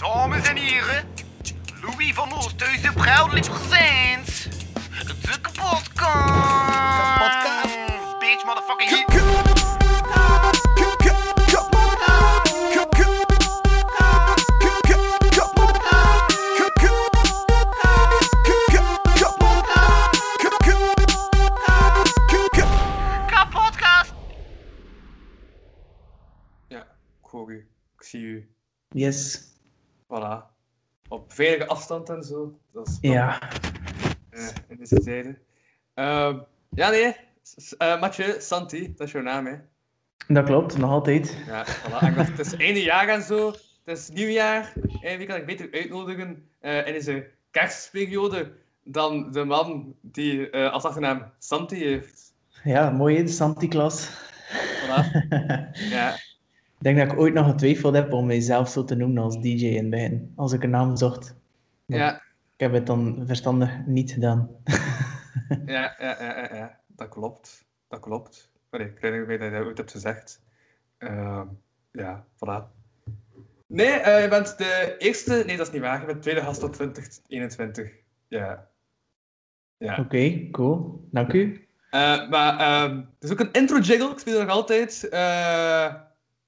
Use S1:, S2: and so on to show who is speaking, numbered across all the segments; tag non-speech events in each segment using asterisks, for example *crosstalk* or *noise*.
S1: Dames en heren, Louis van Oosthuizen proudly presents de kapotkast.
S2: Kapotkast.
S1: Bitch, motherfucking hit. Kapotkast.
S3: Ja, ik hoor u. Ik zie u.
S2: Yes.
S3: Veilige afstand en zo. Dat is
S2: Ja.
S3: eh, in deze tijden. Ehm, ja, nee. Eh, Mathieu, Santi, dat is jouw naam, hè?
S2: Dat klopt, nog altijd.
S3: Ja, voilà. Dacht, het is einde jaar en zo. Het is nieuwjaar. En wie kan ik beter uitnodigen eh, in deze kerstperiode dan de man die eh, als achternaam Santi heeft?
S2: Ja, mooi Santi-klas.
S3: Voilà. *laughs* Ja,
S2: Ik denk dat ik ooit nog getwijfeld heb om mijzelf zo te noemen als DJ in het begin. Als ik een naam zocht. Maar
S3: ja,
S2: Ik heb het dan verstandig niet gedaan. *laughs*
S3: ja, ja, ja, ja, dat klopt. Dat klopt. Allee, ik herinner me dat je dat ooit hebt gezegd. Ehm, ja, voilà. Nee, eh, je bent de eerste... Nee, dat is niet waar. Je bent de tweede gast tot 2021. Ja. Ja.
S2: Oké, cool. Dank u.
S3: Eh, maar ehm er is ook een intro-jiggle. Ik speel nog altijd.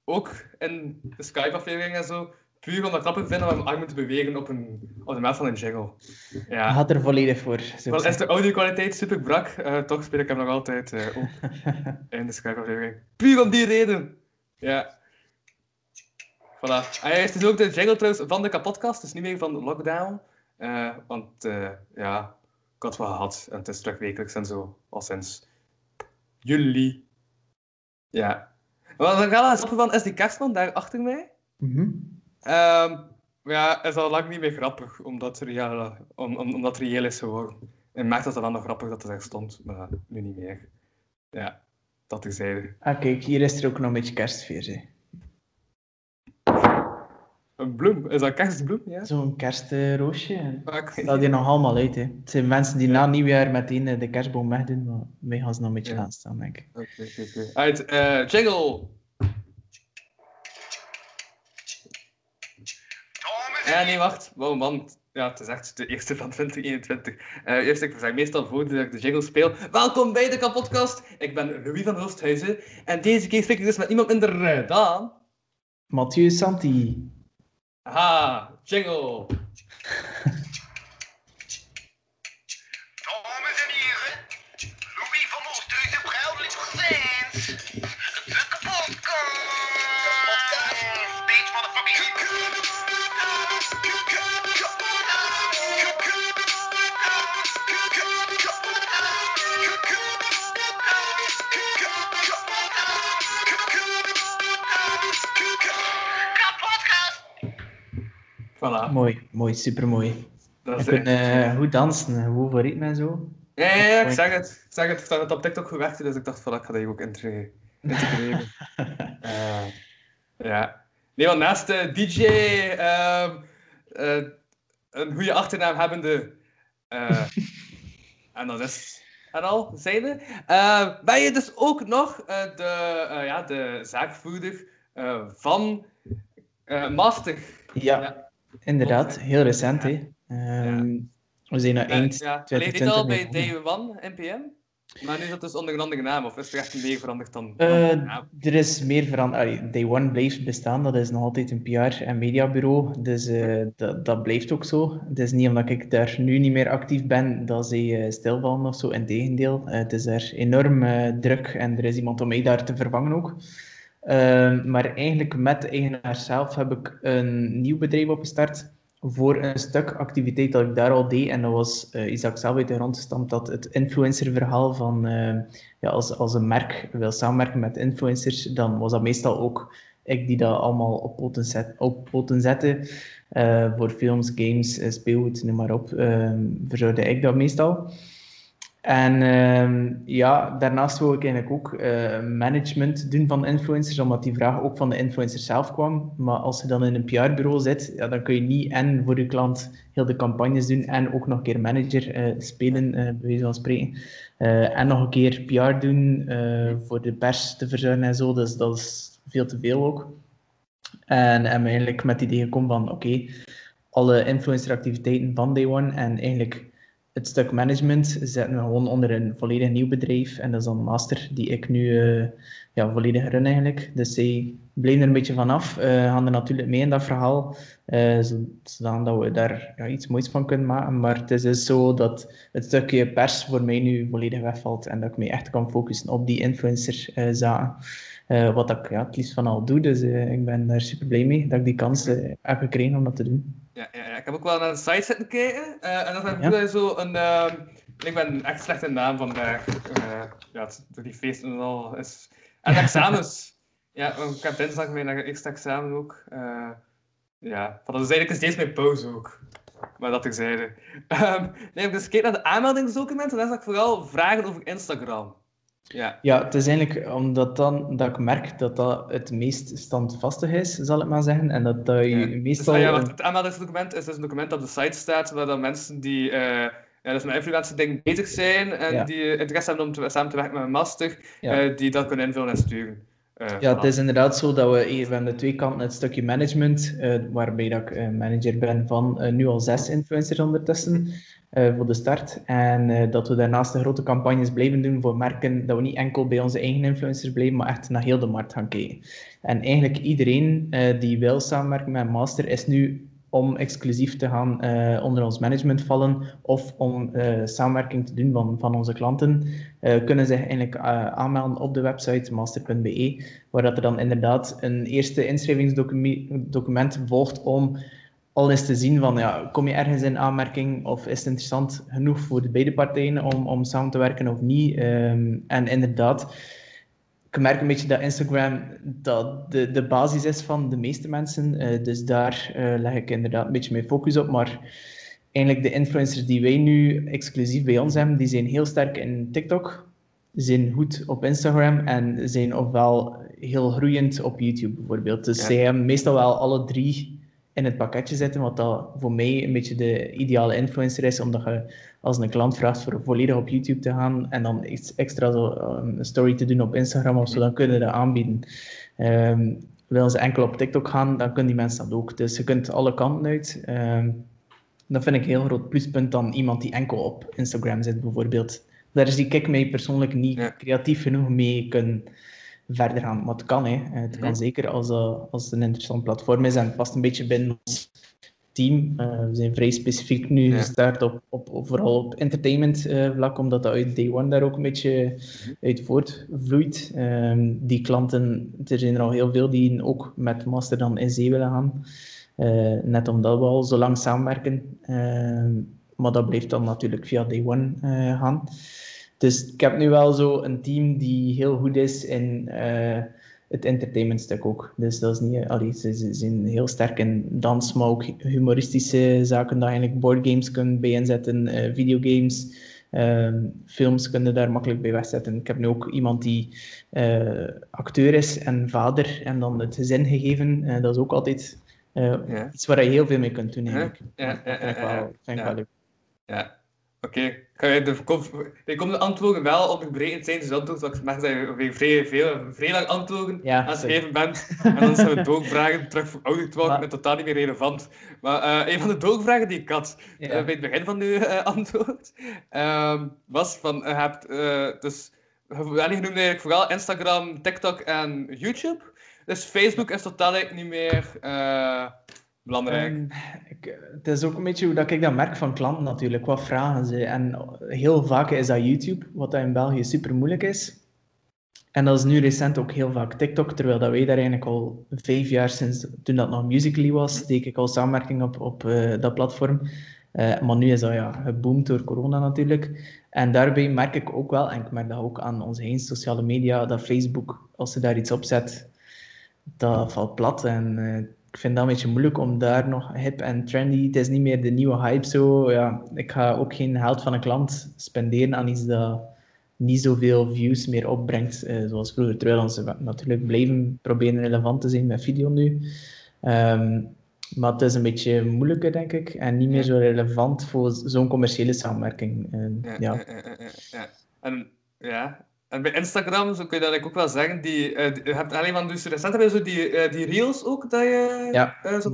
S3: Ook in de Skype-aflevering en zo. Puur omdat grappig vind om mijn armen te bewegen op, een, op de maat van een jiggle. Ja.
S2: Gaat er volledig voor.
S3: Wel is de audio-kwaliteit super brak, eh, toch speel ik hem nog altijd eh, ook *laughs* in de Skype-aflevering. Puur om die reden. Ja. Voilà. Ah, ja, het is ook de jingle trouwens van de kapotkast, dus niet meer van Lockdown. Eh, want ja, ik had wel gehad en het is terug wekelijks en zo, al sinds juli. Ja. Maar dan gaan we snappen van is die kerstman daar achter mij.
S2: Mhm.
S3: Ehm, maar ja, is al lang niet meer grappig, omdat het reëel, om, om, omdat het reëel is geworden. En maakt het dan nog grappig dat het er stond, maar nu niet meer. Ja, dat terzijde.
S2: Ah, kijk, hier is er ook nog een beetje kerstfeer. hè.
S3: Een bloem, is dat kerstbloem? Ja?
S2: Zo'n kerstroosje.
S3: Weet
S2: Dat die nog allemaal uit. Hè. Het zijn mensen die na nieuwjaar meteen eh, de kerstboom wegdoen, maar wij gaan ze nog een beetje
S3: Ja.
S2: laten staan, denk ik.
S3: Oké, oké. Uit, eh, jingle! Ja, nee, wacht. Wow, man. Ja, het is echt de eerste van 2021. Eh eerst, ik zeg meestal voor dat ik de jingle speel. Welkom bij de kapotkast. Ik ben Louis van Hoosthuizen. En deze keer spreek ik dus met iemand minder eh, dan...
S2: Mathieu Santi.
S3: Aha, jingle. *laughs* Voilà.
S2: Mooi, mooi, supermooi.
S3: Dat is
S2: kunt eh, goed dansen, goed voor ritme en zo.
S3: Ja, ja, ja, ik zeg het. Ik zeg het. Ik zag het op TikTok goed werkte, dus ik dacht van, ik ga dat ook integreren. *laughs* Eh, ja. Nee, want naast de DJ ehm, eh, een goede achternaam hebbende, eh, *laughs* en dat is en al, zijnde, eh, ben je dus ook nog eh, de, eh, ja, de zaakvoerder eh, van eh, Master.
S2: Ja,
S3: Ja.
S2: Inderdaad. Heel recent, hè. Ehm, We zijn
S3: Eh,
S2: eind
S3: ja,
S2: 2020.
S3: dit al bij Day One NPM? Maar nu is dat dus onder een andere naam, of is er echt meer veranderd dan? Naam?
S2: er is meer veranderd. Day One blijft bestaan, dat is nog altijd een PR- en mediabureau, dus eh, dat, dat blijft ook zo. Het is niet omdat ik daar nu niet meer actief ben dat zij eh, stilvallen of zo, integendeel. Eh, het is daar enorm druk en er is iemand om mij daar te vervangen ook. Ehm, maar eigenlijk met de eigenaar zelf heb ik een nieuw bedrijf opgestart voor een stuk activiteit dat ik daar al deed. En dat was eh, iets dat ik zelf uit de grond stamp, dat het influencerverhaal van... eh, ja, als, als een merk wil samenwerken met influencers, dan was dat meestal ook ik die dat allemaal op poten, zet, op poten zette. Eh, voor films, games, eh, speelgoed, noem maar op, ehm verzorgde ik dat meestal. En ehm, ja, daarnaast wil ik eigenlijk ook eh, management doen van influencers, omdat die vraag ook van de influencer zelf kwam. Maar als je dan in een PR-bureau zit, ja, dan kun je niet en voor je klant heel de campagnes doen en ook nog een keer manager eh, spelen, eh bij wijze van spreken. En nog een keer PR doen, voor de pers te verzorgen en zo. Dus dat is veel te veel ook. En hebben eigenlijk met het idee gekomen van, oké, alle influenceractiviteiten van Day One en eigenlijk het stuk management zetten we gewoon onder een volledig nieuw bedrijf. En dat is dan Master, die ik nu uh, ja, volledig run eigenlijk. Dus zij bleven er een beetje vanaf. Uh, gaan er natuurlijk mee in dat verhaal. Uh, zodat we daar ja, iets moois van kunnen maken. Maar het is dus zo dat het stukje pers voor mij nu volledig wegvalt. En dat ik me echt kan focussen op die influencer-zaken. Wat ik ja, het liefst van al doe. Dus ik ben daar super blij mee dat ik die kans heb gekregen om dat te doen.
S3: Ja, ja, ja, ik heb ook wel naar de site zitten kijken. En dan heb je ja. zo een. Uh, ik ben echt slecht in naam vandaag. Ja, door die feesten en al. Is... En examens. *laughs* ja, ik heb dinsdag mijn eerste examen ook. ja, dat is eigenlijk steeds mijn pauze ook. Maar dat ik zeide. Um, nee, ik dus kijk naar de aanmeldingsdocumenten. Dan zag ik vooral vragen over Instagram. Ja.
S2: ja, het is eigenlijk omdat dan, dat ik merk dat dat het meest standvastig is, zal ik maar zeggen. En dat, dat je
S3: ja.
S2: meestal...
S3: Dus, ja, het aanmeldingsdocument is dus een document op de site staat, waar dan mensen die uh, ja, dus met influencer bezig zijn en ja. die interesse hebben om te, samen te werken met een master, uh, die dat kunnen invullen en sturen.
S2: Uh, ja, het is inderdaad zo dat we even aan de twee kanten het stukje management, waarbij dat ik manager ben van nu al zes influencers ondertussen, uh, voor de start. En uh, dat we daarnaast de grote campagnes blijven doen voor merken, dat we niet enkel bij onze eigen influencers blijven, maar echt naar heel de markt gaan kijken. En eigenlijk iedereen uh, die wil samenwerken met Master is nu om exclusief te gaan onder ons management vallen of om samenwerking te doen van, van onze klanten, kunnen zich eigenlijk aanmelden op de website master.be, waar dat er dan inderdaad een eerste inschrijvingsdocument volgt om al eens te zien van, ja, kom je ergens in aanmerking of is het interessant genoeg voor de beide partijen om, om samen te werken of niet? Um, en inderdaad, ik merk een beetje dat Instagram dat de, de basis is van de meeste mensen. Uh, dus daar uh, leg ik inderdaad een beetje meer focus op. Maar eigenlijk de influencers die wij nu exclusief bij ons hebben, die zijn heel sterk in TikTok, zijn goed op Instagram en zijn ofwel heel groeiend op YouTube bijvoorbeeld. Dus ja. zij hebben meestal wel alle drie in het pakketje zetten, wat dat voor mij een beetje de ideale influencer is, omdat je als een klant vraagt voor volledig op YouTube te gaan en dan iets extra zo, um, een story te doen op Instagram of zo, dan kunnen ze dat aanbieden. Um, willen ze enkel op TikTok gaan, dan kunnen die mensen dat ook. Dus je kunt alle kanten uit. Um, dat vind ik een heel groot pluspunt dan iemand die enkel op Instagram zit, bijvoorbeeld. Daar is die kick mij persoonlijk niet ja. creatief genoeg mee kunnen verder gaan. Maar het kan, hè. het kan zeker als, uh, als het een interessant platform is en het past een beetje binnen ons team. Uh, we zijn vrij specifiek nu ja. gestart op, op, op, vooral op entertainment uh, vlak, omdat dat uit day one daar ook een beetje uit voortvloeit. Um, die klanten, er zijn er al heel veel die ook met Master dan in zee willen gaan. Uh, net omdat we al zo lang samenwerken. Ehm, maar dat blijft dan natuurlijk via day one gaan. Dus ik heb nu wel zo een team die heel goed is in uh, het entertainmentstuk ook. Dus dat is niet, allee, ze, zijn heel sterk in dans, maar ook humoristische zaken, dat je eigenlijk boardgames kunt bij inzetten, uh, videogames, uh, films kunnen daar makkelijk bij wegzetten. Ik heb nu ook iemand die uh, acteur is en vader en dan het gezin gegeven. dat is ook altijd ja. iets waar je heel veel mee kunt doen eigenlijk.
S3: Ja, ja, ja,
S2: vind ik wel, vind ik wel leuk.
S3: Ja, Oké, okay. je de, kom, de antwoorden wel onderbrekend zijn, dus antwoord, want ik merk dat je vrij, veel, vrij lang antwoorden
S2: ja,
S3: aan het schrijven bent. En dan zijn we *laughs* doogvragen terug verouderd worden, maar... totaal niet meer relevant. Maar uh, een van de doogvragen die ik had ja. uh, bij het begin van uw uh, antwoord, um, was van, je hebt dus, je noemde eigenlijk vooral Instagram, TikTok en YouTube. Dus Facebook is totaal niet meer belangrijk.
S2: Um, ik, het is ook een beetje hoe dat ik dat merk van klanten natuurlijk. Wat vragen ze? En heel vaak is dat YouTube, wat dat in België super moeilijk is. En dat is nu recent ook heel vaak TikTok, terwijl dat wij daar eigenlijk al vijf jaar sinds toen dat nog Musical.ly was, deed ik al samenwerking op, op uh, dat platform. Uh, maar nu is dat ja, geboomd door corona natuurlijk. En daarbij merk ik ook wel, en ik merk dat ook aan onze eigen sociale media, dat Facebook, als ze daar iets op zet, dat valt plat. En uh, ik vind dat een beetje moeilijk om daar nog hip en trendy. Het is niet meer de nieuwe hype zo. Ja, ik ga ook geen geld van een klant spenderen aan iets dat niet zoveel views meer opbrengt uh, zoals vroeger. Terwijl ze natuurlijk blijven proberen relevant te zijn met video nu. Um, maar het is een beetje moeilijker, denk ik. En niet meer zo relevant voor zo'n commerciële samenwerking. Uh, ja.
S3: Ja, ja, ja, En ja, En bij Instagram, zo kun je dat ook wel zeggen, die, die- je hebt alleen maar dus recent zo die, eh, die reels ook, dat je
S2: Ja,
S3: eh, zo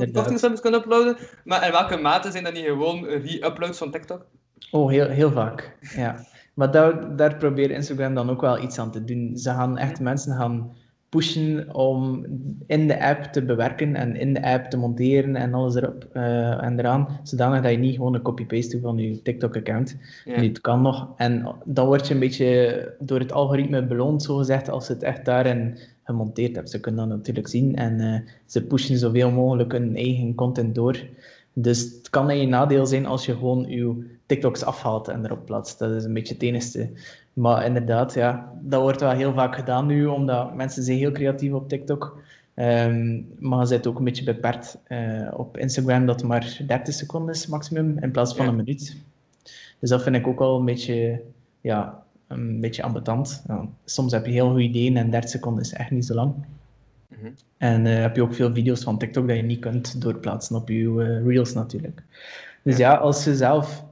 S3: kan uploaden. Maar in welke mate zijn dat niet gewoon re-uploads van TikTok?
S2: Oh, heel, heel vaak. Ja. Maar daar, daar probeert Instagram dan ook wel iets aan te doen. Ze gaan echt mensen gaan pushen om in de app te bewerken en in de app te monteren en alles erop eh, en eraan, zodanig dat je niet gewoon een copy-paste doet van je TikTok-account.
S3: Ja.
S2: Kan nog. En dan word je een beetje door het algoritme beloond, zogezegd, als je het echt daarin gemonteerd hebt. Ze kunnen dat natuurlijk zien en eh, ze pushen zoveel mogelijk hun eigen content door. Dus het kan in je nadeel zijn als je gewoon je TikToks afhaalt en erop plaatst. Dat is een beetje het. Maar inderdaad, ja, dat wordt wel heel vaak gedaan nu, omdat mensen zijn heel creatief op TikTok. Ehm, maar je zit ook een beetje beperkt eh, op Instagram, dat maar 30 seconden is maximum, in plaats van
S3: Ja.
S2: een minuut. Dus dat vind ik ook wel een beetje, ja, een beetje ambetant. Ja, soms heb je heel goede ideeën en 30 seconden is echt niet zo lang.
S3: Mhm.
S2: En eh, heb je ook veel video's van TikTok dat je niet kunt doorplaatsen op je eh, reels natuurlijk. Dus ja. als je zelf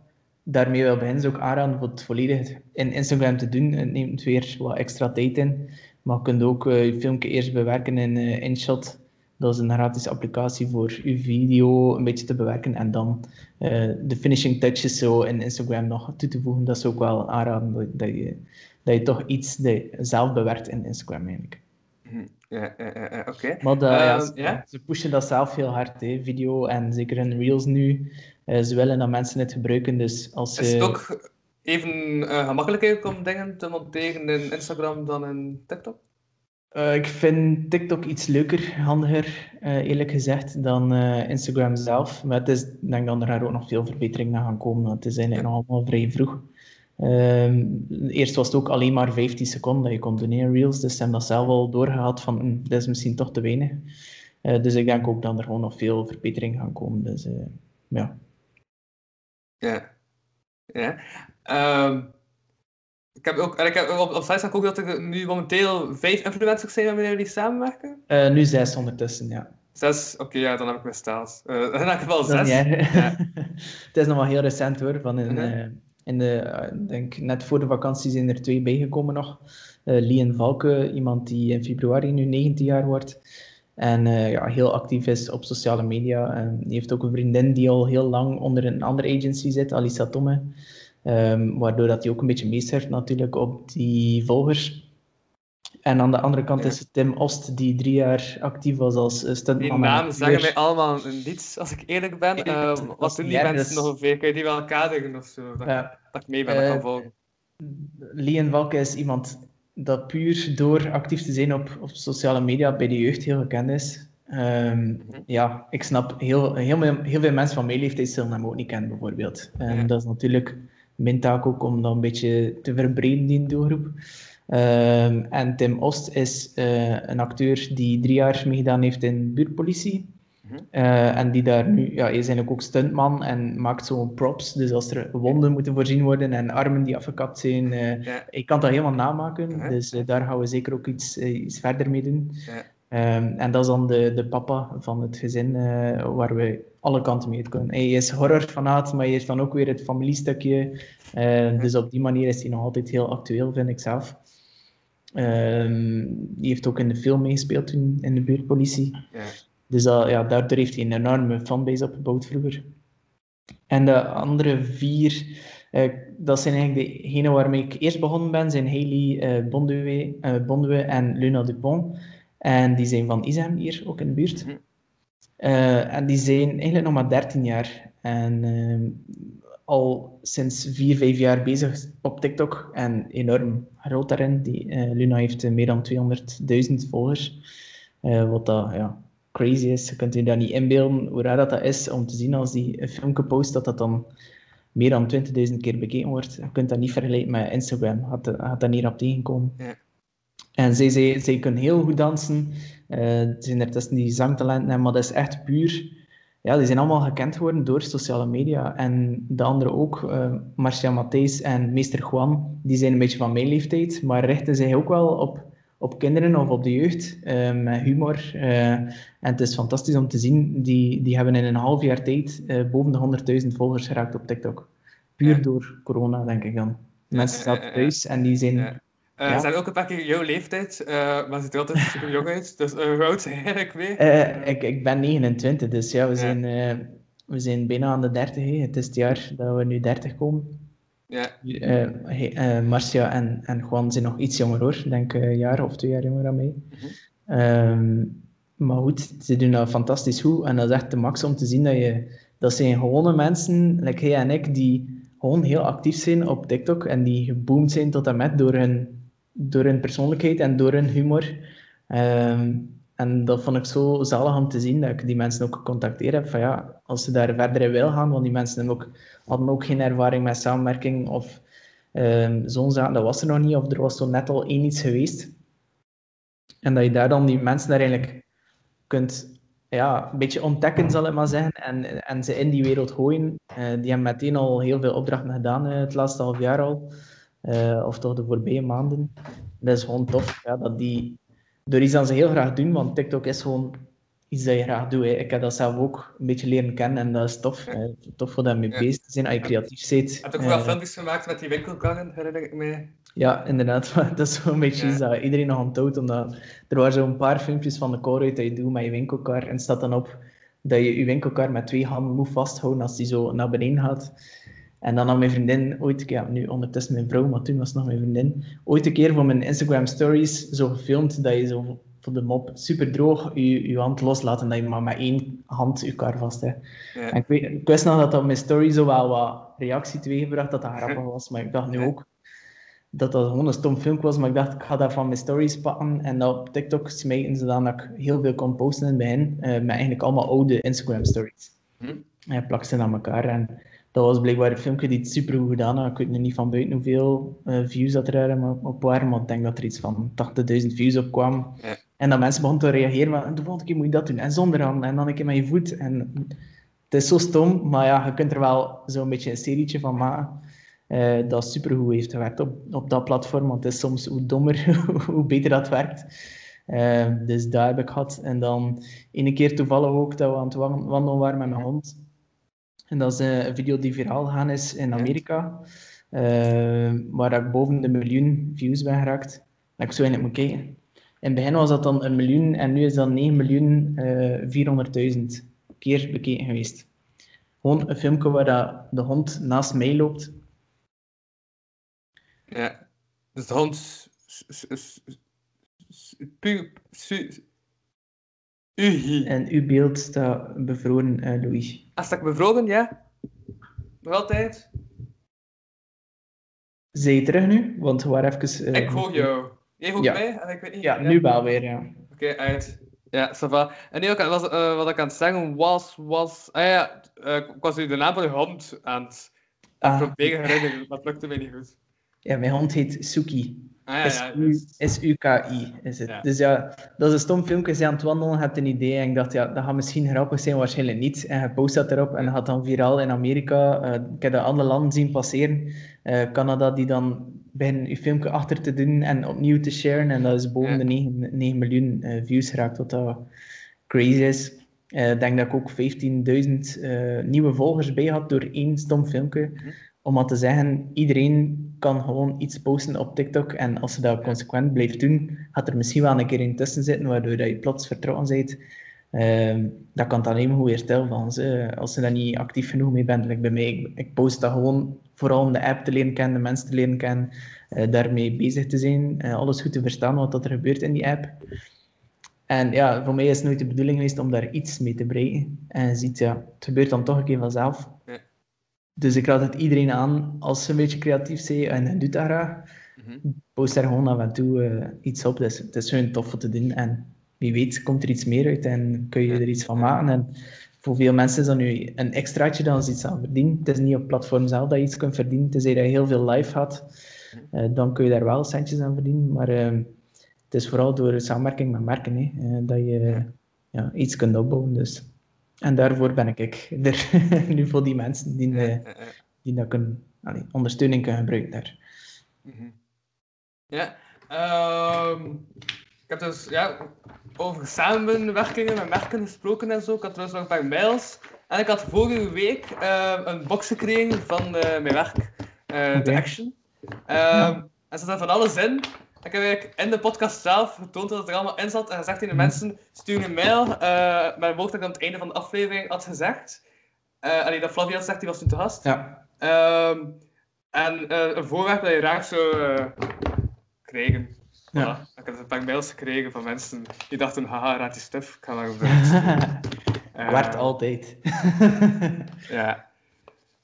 S2: daarmee wil beginnen, zou ik aanraden voor het volledig in Instagram te doen. Het neemt weer wat extra tijd in. Maar je kunt ook eh, je filmpje eerst bewerken in eh, InShot. Dat is een gratis applicatie voor je video een beetje te bewerken. En dan eh, de finishing touches zo in Instagram nog toe te voegen. Dat is ook wel aanraden dat, dat, je, dat je toch iets zelf bewerkt in Instagram eigenlijk.
S3: Mhm. Ja, ja, ja, ja, oké.
S2: Maar ja,
S3: Ehm,
S2: ze,
S3: ja?
S2: ze pushen dat zelf heel hard, hè, video en zeker in Reels nu. Eh, ze willen dat mensen het gebruiken, dus als
S3: Is het ook even eh, gemakkelijker om dingen te monteren in Instagram dan in TikTok?
S2: Eh, ik vind TikTok iets leuker, handiger, eerlijk gezegd, dan Instagram zelf. Maar het is, ik denk dat er daar ook nog veel verbeteringen aan gaan komen, want het is eigenlijk nog allemaal vrij vroeg. Ehm, eerst was het ook alleen maar 15 seconden dat je kon doen in Reels, dus ze hebben dat zelf al doorgehad van, hm, dat is misschien toch te weinig. Dus ik denk ook dat er gewoon nog veel verbeteringen gaan komen. Dus ja.
S3: Ja. Ja. Ehm, ik heb ook, ik heb op, op site zag ik ook dat er nu momenteel vijf influencers zijn waarmee jullie samenwerken.
S2: Eh, nu zes ondertussen, ja.
S3: Zes, oké, ja, dan heb ik missteld. *laughs* Uh, dan heb ik wel
S2: Dat is
S3: zes. Ja. *laughs*
S2: het is nog wel heel recent hoor. Van in,
S3: Mhm.
S2: eh, in de, eh, denk net voor de vakantie zijn er twee bijgekomen nog. Eh Lien Valke, iemand die in februari nu 19 jaar wordt. En eh, ja, heel actief is op sociale media. En die heeft ook een vriendin die al heel lang onder een andere agency zit, Alisa Tomme. Ehm, waardoor dat hij ook een beetje meesterft natuurlijk op die volgers. En aan de andere kant
S3: Ja.
S2: is het Tim Ost, die drie jaar actief was als eh, stuntman.
S3: Die
S2: acteur.
S3: zeggen mij allemaal niets, als ik eerlijk ben.
S2: Nee, *laughs*
S3: Ehm, wat doen die mensen nog Kun je die wel kaderen of zo? Dat,
S2: Ja.
S3: dat ik mee ben, dat
S2: Eh,
S3: kan volgen.
S2: Lien Valke is iemand dat puur door actief te zijn op, op sociale media bij de jeugd heel gekend is. Ehm, Ja, ik snap, heel, heel, veel- heel veel mensen van mijn leeftijd zullen hem ook niet kennen, bijvoorbeeld. En
S3: Ja.
S2: dat is natuurlijk mijn taak ook om dat een beetje te verbreden, die doelgroep. Ehm, en Tim Ost is eh, een acteur die drie jaar meegedaan heeft in buurtpolitie.
S3: Mhm.
S2: Eh, en die daar nu, ja, hij is eigenlijk ook stuntman en maakt zo'n props. Dus als er wonden moeten voorzien worden en armen die afgekapt zijn,
S3: Ja.
S2: ik kan dat helemaal namaken.
S3: Mhm.
S2: Dus eh, daar gaan we zeker ook iets, iets verder mee doen.
S3: Ja.
S2: Ehm, en dat is dan de, de papa van het gezin, waar we alle kanten mee kunnen. Hij is horrorfanaat, maar hij heeft dan ook weer het familiestukje. Eh, Dus op die manier is hij nog altijd heel actueel, vind ik zelf. Ehm, die heeft ook in de film meegespeeld toen in de buurtpolitie.
S3: Ja.
S2: Dus dat, ja, daardoor heeft hij een enorme fanbase opgebouwd vroeger. En de andere vier, eh, dat zijn eigenlijk degenen waarmee ik eerst begonnen ben, zijn Hailey eh Bonduwe, eh, en Luna Dupont. En die zijn van Isem hier, ook in de buurt.
S3: Mhm.
S2: En die zijn eigenlijk nog maar 13 jaar. En al sinds 4, 5 jaar bezig op TikTok. En enorm groot daarin. Die, Luna heeft meer dan 200.000 volgers. Wat dat, ja, crazy is. Je kunt je dat niet inbeelden hoe raar dat, dat is om te zien als die een filmpje post, dat dat dan meer dan 20.000 keer bekeken wordt. Je kunt dat niet vergelijken met Instagram. Had, had dat niet op tegenkomen.
S3: Ja.
S2: En zij, zij, zij kunnen heel goed dansen. Eh, er zijn ertussen die zangtalenten maar dat is echt puur... Ja, die zijn allemaal gekend geworden door sociale media. En de anderen ook, eh Marcia Matthijs en meester Juan, die zijn een beetje van mijn leeftijd, maar richten zich ook wel op, op kinderen of op de jeugd, eh, met humor. eh, en het is fantastisch om te zien, die, die hebben in een half jaar tijd eh, boven de 100.000 volgers geraakt op TikTok. Puur
S3: Ja.
S2: door corona, denk ik dan. Mensen zaten thuis en die zijn.
S3: Uh,
S2: Ja.
S3: Zijn ook een paar keer jouw leeftijd, eh, maar ze ziet er altijd super jong uit. Dus hoe oud zijn eigenlijk weer?
S2: Ik, ik ben 29, dus ja, we
S3: Ja.
S2: zijn, we zijn bijna aan de 30. hè. Het is het jaar dat we nu 30 komen.
S3: Ja,
S2: eh, Marcia en, en Juan zijn nog iets jonger hoor. Ik denk een jaar of twee jaar jonger dan mij. Ehm, maar goed, ze doen dat fantastisch goed. En dat is echt de max om te zien dat je... Dat zijn gewone mensen, like jij en ik, die gewoon heel actief zijn op TikTok. En die geboomd zijn tot en met door hun, door hun persoonlijkheid en door hun humor. Ehm, en dat vond ik zo zalig om te zien, dat ik die mensen ook gecontacteerd heb. Van ja, als ze daar verder in willen gaan, want die mensen hebben ook, hadden ook geen ervaring met samenwerking of ehm, zo'n zaken. Dat was er nog niet, of er was zo net al één iets geweest. En dat je daar dan die mensen daar eigenlijk kunt ja, een beetje ontdekken, zal ik maar zeggen, en, en ze in die wereld gooien. Eh, die hebben meteen al heel veel opdrachten gedaan eh, het laatste half jaar al, Eh, of toch de voorbije maanden. Dat is gewoon tof, ja, dat die door iets dat ze heel graag doen, want TikTok is gewoon iets dat je graag doet. Hè. Ik heb dat zelf ook een beetje leren kennen en dat is tof. Tof voor daar mee
S3: Ja.
S2: bezig te zijn, als je creatief bent.
S3: je hebt ook wel
S2: Eh,
S3: filmpjes gemaakt met die winkelgangen, herinner ik me.
S2: ja, inderdaad. *laughs* Dat is zo'n beetje
S3: Ja.
S2: iets dat iedereen nog onthoudt. Omdat er waren zo'n paar filmpjes van de call dat je doet met je winkelkar. En staat dan op dat je je winkelkar met twee handen moet vasthouden als die zo naar beneden gaat. En dan had mijn vriendin ooit, ja, nu ondertussen mijn vrouw, maar toen was het nog mijn vriendin, ooit een keer voor mijn Instagram stories zo gefilmd dat je zo voor de mop super droog je, je hand loslaat en dat je maar met één hand je kar vast hebt.
S3: Ja.
S2: En ik, weet, ik wist nog dat dat op mijn story zo wel wat reactie teweegbracht, dat dat grappig was. Maar ik dacht nu ook dat dat gewoon een stom filmpje was. Maar ik dacht, ik ga dat van mijn stories pakken en dat op TikTok smijten, zodat ik heel veel kon posten in het begin. eh, met eigenlijk allemaal oude Instagram stories.
S3: Hm.
S2: En plak ze aan elkaar. En dat was blijkbaar een filmpje die het super goed gedaan had. Ik weet nu niet van buiten hoeveel eh, views dat er op, op waren, maar ik denk dat er iets van 80.000 views op kwamen.
S3: Ja.
S2: En dat mensen begonnen te reageren, maar de volgende keer moet je dat doen. En zonder hand, en dan een keer met je voet. En het is zo stom, maar ja, je kunt er wel zo'n beetje een serietje van maken. eh, dat supergoed heeft gewerkt op, op dat platform. Want het is soms hoe dommer, *laughs* hoe beter dat werkt. Eh, dus daar heb ik gehad. En dan een keer toevallig ook dat we aan het wan- wandelen waren met mijn hond. En dat is eh, een video die viraal gegaan is in Amerika. eh, waar ik boven de miljoen views ben geraakt. Dat ik zo eigenlijk moet kijken. In het begin was dat dan een miljoen en nu is dat 9 miljoen eh 400.000 keer bekeken geweest. Gewoon een filmpje waar dat de hond naast mij loopt.
S3: Ja. Dus de hond...
S2: En uw beeld staat bevroren, Louis.
S3: Als ik bevroren, ja? Nog altijd?
S2: Zij je terug nu? Want we waren even... eh,
S3: Ik hoor jou. Jij hoort
S2: Ja.
S3: mij? En ik weet niet.
S2: Ja, nu wel weer, ja.
S3: Oké, uit. Ja, ça va. En nee, ook, was, eh, wat ik aan het zeggen was, was... Ah ja, eh, ik was nu de naam van je hond aan het
S2: Ah,
S3: proberen herinneren, maar het lukte mij niet goed.
S2: Ja, mijn hond heet Suki.
S3: Ah ja, ja.
S2: S-U-
S3: dus-
S2: S-U-K-I is het.
S3: Ja.
S2: Dus ja, dat is een stom filmpje. Ze aan het wandelen, hebt een idee. En ik dacht, ja, dat gaat misschien grappig zijn, waarschijnlijk niet. En je post dat erop en dat gaat dan viraal in Amerika. Eh, ik heb dat andere landen zien passeren. Eh, Canada, die dan beginnen je filmpje achter te doen en opnieuw te sharen. En dat is boven
S3: Ja.
S2: de 9, 9 miljoen eh, views geraakt, wat dat crazy is. Ik denk dat ik ook 15.000 eh, nieuwe volgers bij had door één stom filmpje. Om maar te zeggen, iedereen kan gewoon iets posten op TikTok. En als je dat consequent blijft doen, gaat er misschien wel een keer in tussen zitten, waardoor dat je plots vertrouwen bent. Ehm, dat kan dan alleen maar goed weer stil van. ze. Als je daar niet actief genoeg mee bent, like bij mij, ik, post dat gewoon vooral om de app te leren kennen, de mensen te leren kennen, eh, daarmee bezig te zijn, eh, alles goed te verstaan wat er gebeurt in die app. En ja, voor mij is het nooit de bedoeling geweest om daar iets mee te bereiken. En je ziet, ja, het gebeurt dan toch een keer vanzelf. Dus ik raad het iedereen aan, als ze een beetje creatief zijn en doet dat graag,
S3: Mhm.
S2: post daar gewoon af en toe eh, iets op. Dus het is gewoon tof om te doen. En wie weet komt er iets meer uit en kun je er iets van maken. En voor veel mensen is dat nu een extraatje dan ze iets aan verdienen. Het is niet op het platform zelf dat je iets kunt verdienen. Tenzij dat je heel veel live had, eh, dan kun je daar wel centjes aan verdienen. Maar eh, het is vooral door samenwerking met merken hè, dat je ja, iets kunt opbouwen. Dus. En daarvoor ben ik er *laughs* nu voor die mensen die, eh,
S3: Ja,
S2: die dat kunnen, allee, ondersteuning kunnen gebruiken daar.
S3: Mhm. Ja, ehm, ik heb dus ja, over samenwerkingen met merken gesproken en zo. Ik had trouwens nog een paar mails. En ik had vorige week eh, een box gekregen van eh, mijn werk, eh. The Action. Ehm, En er zit van alles in. Ik heb eigenlijk in de podcast zelf getoond dat het er allemaal in zat en gezegd tegen de mensen, stuur een mail eh, met een woord dat ik aan het einde van de aflevering had gezegd. Uh, allee, dat Flavia had gezegd, die was toen te gast.
S2: Ja.
S3: Ehm, en eh, een voorwerp dat je graag zou eh, krijgen. Voilà.
S2: Ja.
S3: Ik heb een paar mails gekregen van mensen die dachten, haha, raad die stuff, ik ga maar gebruiken. *laughs*
S2: Werkt altijd. *laughs*
S3: Ja.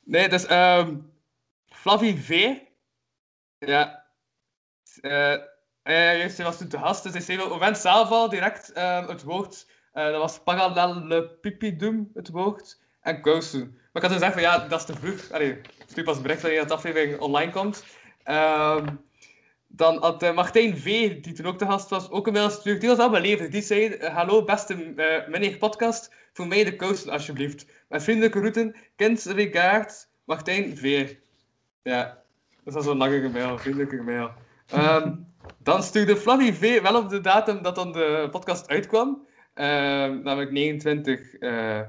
S3: Nee, dus um, Flavie V. Ja. Uh, juist, hij was toen te gast, dus hij zei op het zelf al direct ehm, het woord. eh, dat was parallelepipidum, het woord. En kousen. Maar ik had toen gezegd van ja, dat is te vroeg. Allee, ik stuur pas bericht wanneer de aflevering online komt. Ehm, dan had eh, Martijn V, die toen ook te gast was, ook een mail gestuurd. Die was wel beleefd. Die zei, eh, hallo beste meneer podcast, voor mij de kousen alsjeblieft. Met vriendelijke groeten, kind Martijn V. Ja, dat is zo'n lange mail, vriendelijke mail. Ehm, dan stuurde Flavie V wel op de datum dat dan de podcast uitkwam. Ehm, namelijk 29, eh,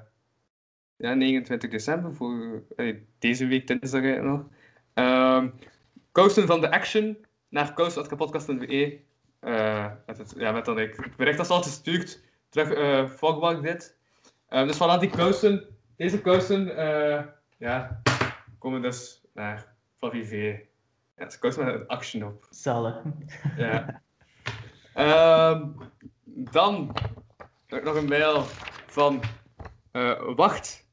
S3: ja, 29 december, voor eh, deze week dinsdag nog. Ehm kousen van de Action naar kous.kapodcast.be. Eh met, het, ja, met ik, bericht dat ze al gestuurd, terug Fogbank dit. Ehm, dus vanuit die kousen, deze kousen, eh, ja, komen dus naar Flavie V. Ja, ze met een action op.
S2: Zalig.
S3: Ja. *laughs* Ehm, dan heb ik nog een mail van eh, Wacht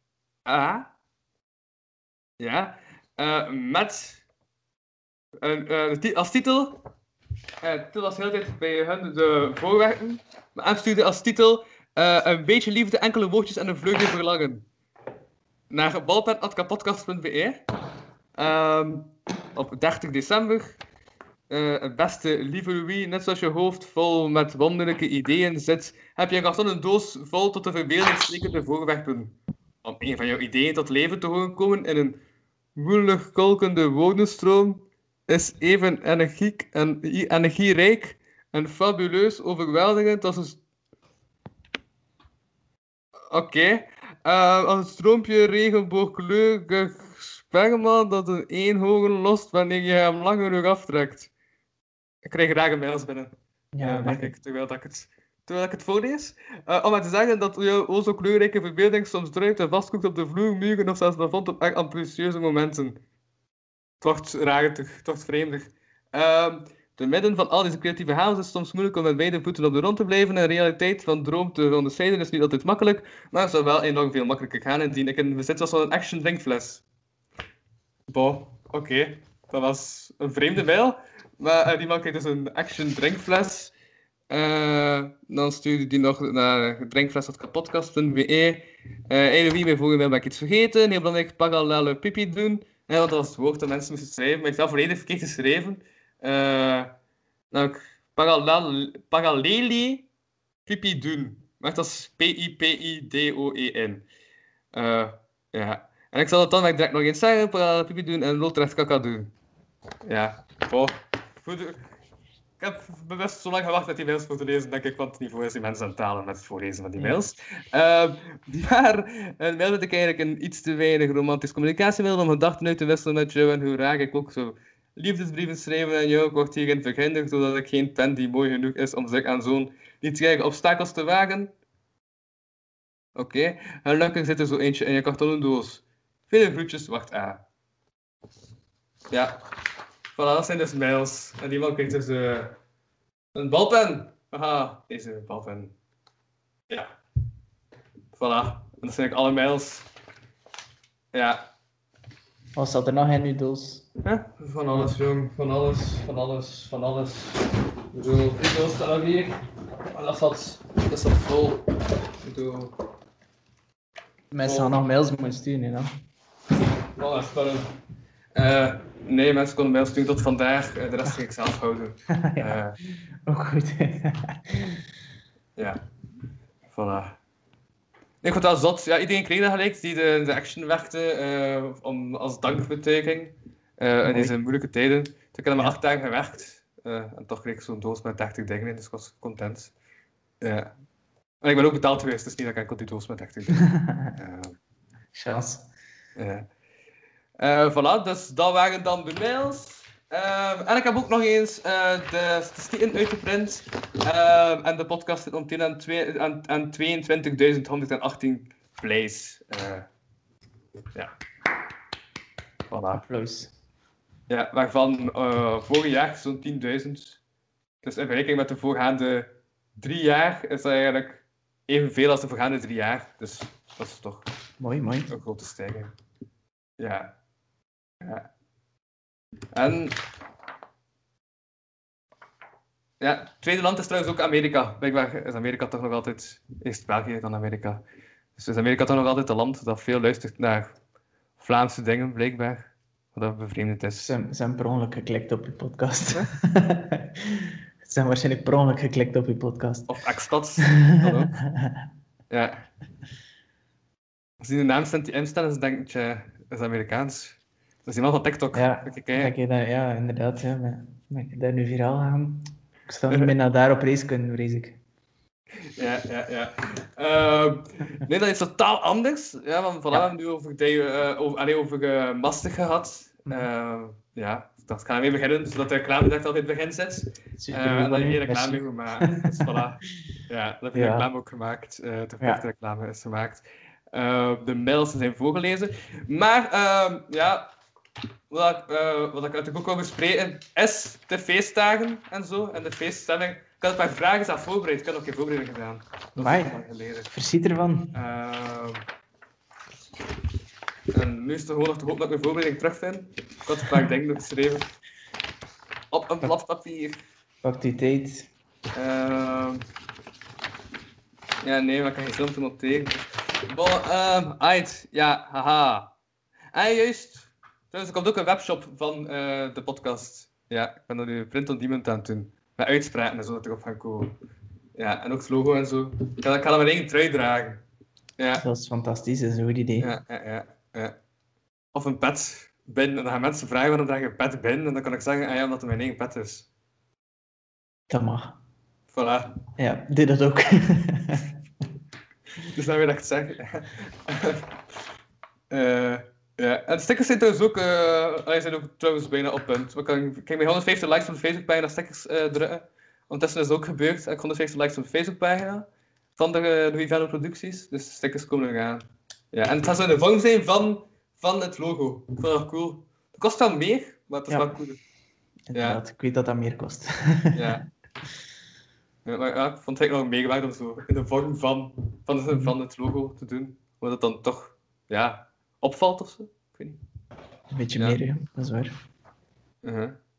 S3: A. Ja. Eh, met ti- als titel. titel was de hele tijd bij hun de voorwerpen. Maar hij stuurde als titel Een beetje liefde, enkele woordjes en een vleugje verlangen. Naar balpen.kapodcast.be. Ehm op 30 december. Eh, beste lieve Louis, net zoals je hoofd vol met wonderlijke ideeën zit, heb je een kartonnen doos vol tot de verbeelding sprekende voorwerpen. Om een van jouw ideeën tot leven te horen komen in een woelig kolkende woordenstroom is even energiek en energierijk en fabuleus overweldigend als een... Oké. Eh, als een stroompje regenboogkleurig sperma dat een eenhogen lost wanneer je hem lang genoeg aftrekt. Ik krijg een mails binnen.
S2: Ja,
S3: Ja,
S2: merk ik.
S3: terwijl dat ik het, terwijl ik het voorlees. Eh, om maar te zeggen dat jouw o zo kleurrijke verbeelding soms druipt en vastkoekt op de vloer, muren of zelfs vond op echt ambitieuze momenten. Het wordt ragerig, het wordt vreemdig. Ehm te midden van al deze creatieve chaos is het soms moeilijk om met beide voeten op de grond te blijven en de realiteit van droom te onderscheiden is niet altijd makkelijk, maar het zou wel enorm veel makkelijker gaan indien ik in bezit was van een action drinkfles. Oké. Dat was een vreemde mail. Maar eh, die man kreeg dus een action drinkfles. Eh, dan stuurde die nog naar drinkfles.kapodcast.be. Eh hey Louis, mijn vorige mail ben ik iets vergeten. Heel belangrijk, parallele pipi doen. Ja, want dat was het woord dat mensen moesten schrijven. Maar ik heb volledig verkeerd geschreven. Eh namelijk, parallel, paralleli pipi doen. Maar dat is P-I-P-I-D-O-E-N. Ja. En ik zal het dan direct nog eens zeggen. Pipi doen en loodrecht kaka doen. Ja. Oh. Ik heb bewust zo lang gewacht met die mails te lezen, denk ik, want het niveau is die mensen aan het talen met het voorlezen van die mails. Ehm, *laughs* maar een mail dat ik eigenlijk een iets te weinig romantisch communicatiemail om gedachten uit te wisselen met jou en hoe graag ik ook zo liefdesbrieven schrijven en jou wordt hierin verhinderd doordat ik geen pen die mooi genoeg is om zich aan zo'n niet obstakels te wagen. Oké, gelukkig zit er zo eentje in je kartonnen doos. Vele groetjes, wacht A. Ja, voilà, dat zijn dus mails. En die man krijgt dus eh, een balpen. Haha, deze balpen. Ja. Voilà, en dat zijn eigenlijk alle mails. Ja.
S2: Wat zat er nog in uw doos?
S3: Van alles, jong. Van alles, van alles, van alles. Ik bedoel, die doos staat nog hier. Maar dat zat, dat vol. Ik bedoel,
S2: Mensen gaan nog mails moeten sturen, hè,
S3: spannend. Eh, nee, mensen konden mails sturen tot vandaag. Eh, de rest ging ik zelf houden. *laughs*
S2: ja,
S3: Eh,
S2: ook goed.
S3: Ja, voilà. Ik vond dat zot. Ja, iedereen kreeg dat gelijk die de, de action werkte om, als dankbetuiging in deze moeilijke tijden. Ik heb maar
S2: Ja.
S3: acht dagen gewerkt en toch kreeg ik zo'n doos met 30 dingen in, dus ik was content. Ja. En ik ben ook betaald geweest, dus niet dat ik enkel die doos met 30 dingen. *laughs*
S2: Chance.
S3: ja. Eh, voilà, dus dat waren dan de mails. Ehm, en ik heb ook nog eens eh, de statistieken uitgeprint. En de podcast zit momenteel aan, aan, aan 22.118 plays. Eh, ja. Voilà.
S2: Applaus.
S3: Ja, waarvan eh, vorig jaar zo'n 10.000. Dus in vergelijking met de voorgaande drie jaar is dat eigenlijk evenveel als de voorgaande drie jaar. Dus dat is toch
S2: Mooi, mooi.
S3: een grote stijging. Ja. Ja. En. Ja, het tweede land is trouwens ook Amerika. Blijkbaar is Amerika toch nog altijd. Eerst België, dan Amerika. Dus is Amerika toch nog altijd een land dat veel luistert naar Vlaamse dingen, blijkbaar. Wat dat bevreemdend is.
S2: Ze, hebben per ongeluk geklikt op je podcast. *laughs* ze hebben waarschijnlijk per ongeluk geklikt op je podcast.
S3: Of ook. *laughs* Ja. Als die de naam staan die dan denk je, dat is Amerikaans. Dat is iemand van TikTok.
S2: Ja, ja, inderdaad. Ja, je daar nu viraal gaan? Ik zou niet *laughs* bijna daar op race kunnen, vrees ik.
S3: Ja, ja, ja. Ehm, nee, dat is totaal anders. Ja, want
S2: Ja.
S3: hebben nu over, die, eh, over, allee, over eh, gehad. Ehm, ja, dat gaan we weer beginnen, zodat de reclame direct al in het begin zit.
S2: Super,
S3: Eh, en dat
S2: goed,
S3: je reclame meer gemaakt. Dus *laughs* voilà. Ja, dat heb je
S2: Ja.
S3: reclame ook gemaakt. eh de
S2: Ja.
S3: reclame is gemaakt. Eh, de mails zijn voorgelezen. Maar ehm, ja, wat ik, eh, wat ik uit de boek wil bespreken is de feestdagen en zo. En de feeststelling. Ik had een paar vragen zelf voorbereid. Ik had nog geen voorbereiding gedaan. Dat geleden.
S2: Verschiet ervan.
S3: Ehm, en nu is het gewoon nog te hopen dat ik mijn voorbereiding terugvind. Ik had een paar dingen nog geschreven. Op een blad papier.
S2: Pak die tijd.
S3: Ehm ja, nee, maar ik kan geen film te noteren. Bon, ehm uit. Ja, haha. En juist. Trouwens, er komt ook een webshop van eh, de podcast. Ja, ik ben er nu print on demand aan het doen. Met uitspraken en zo dat erop gaan komen. Ja, en ook het logo en zo. Ik ga, ik ga mijn eigen trui dragen. Ja,
S2: Dat is fantastisch, dat is een goed idee.
S3: ja, ja, ja. ja. Of een pet binnen. En dan gaan mensen vragen waarom draag je een pet binnen. En dan kan ik zeggen, ah ja, omdat het mijn eigen pet is.
S2: Dat mag.
S3: Voilà.
S2: Ja, doe dat ook. *laughs*
S3: Dus dan wil ik het zeggen. *laughs* Eh, ja, en de stickers zijn trouwens ook, eh die zijn ook trouwens bijna op punt. We ik kan bij 150 likes op de Facebookpagina stickers eh, drukken. Ondertussen is het ook gebeurd. Ik heb 150 likes op de Facebookpagina van de uh, Louis producties. Dus de stickers komen eraan. Ja, en het gaat zo in de vorm zijn van, van het logo. Ik vind dat cool. Het kost wel meer, maar het is
S2: Ja.
S3: wel cool.
S2: Inderdaad, ik weet dat dat meer kost.
S3: Ja. Ja, maar ja, ik vond het eigenlijk nog meegewerkt om zo in de vorm van, van, het, van het logo te doen. Omdat het dan toch ja, opvalt of zo. Ik weet niet.
S2: Een beetje
S3: Ja.
S2: meer, ja. dat is waar.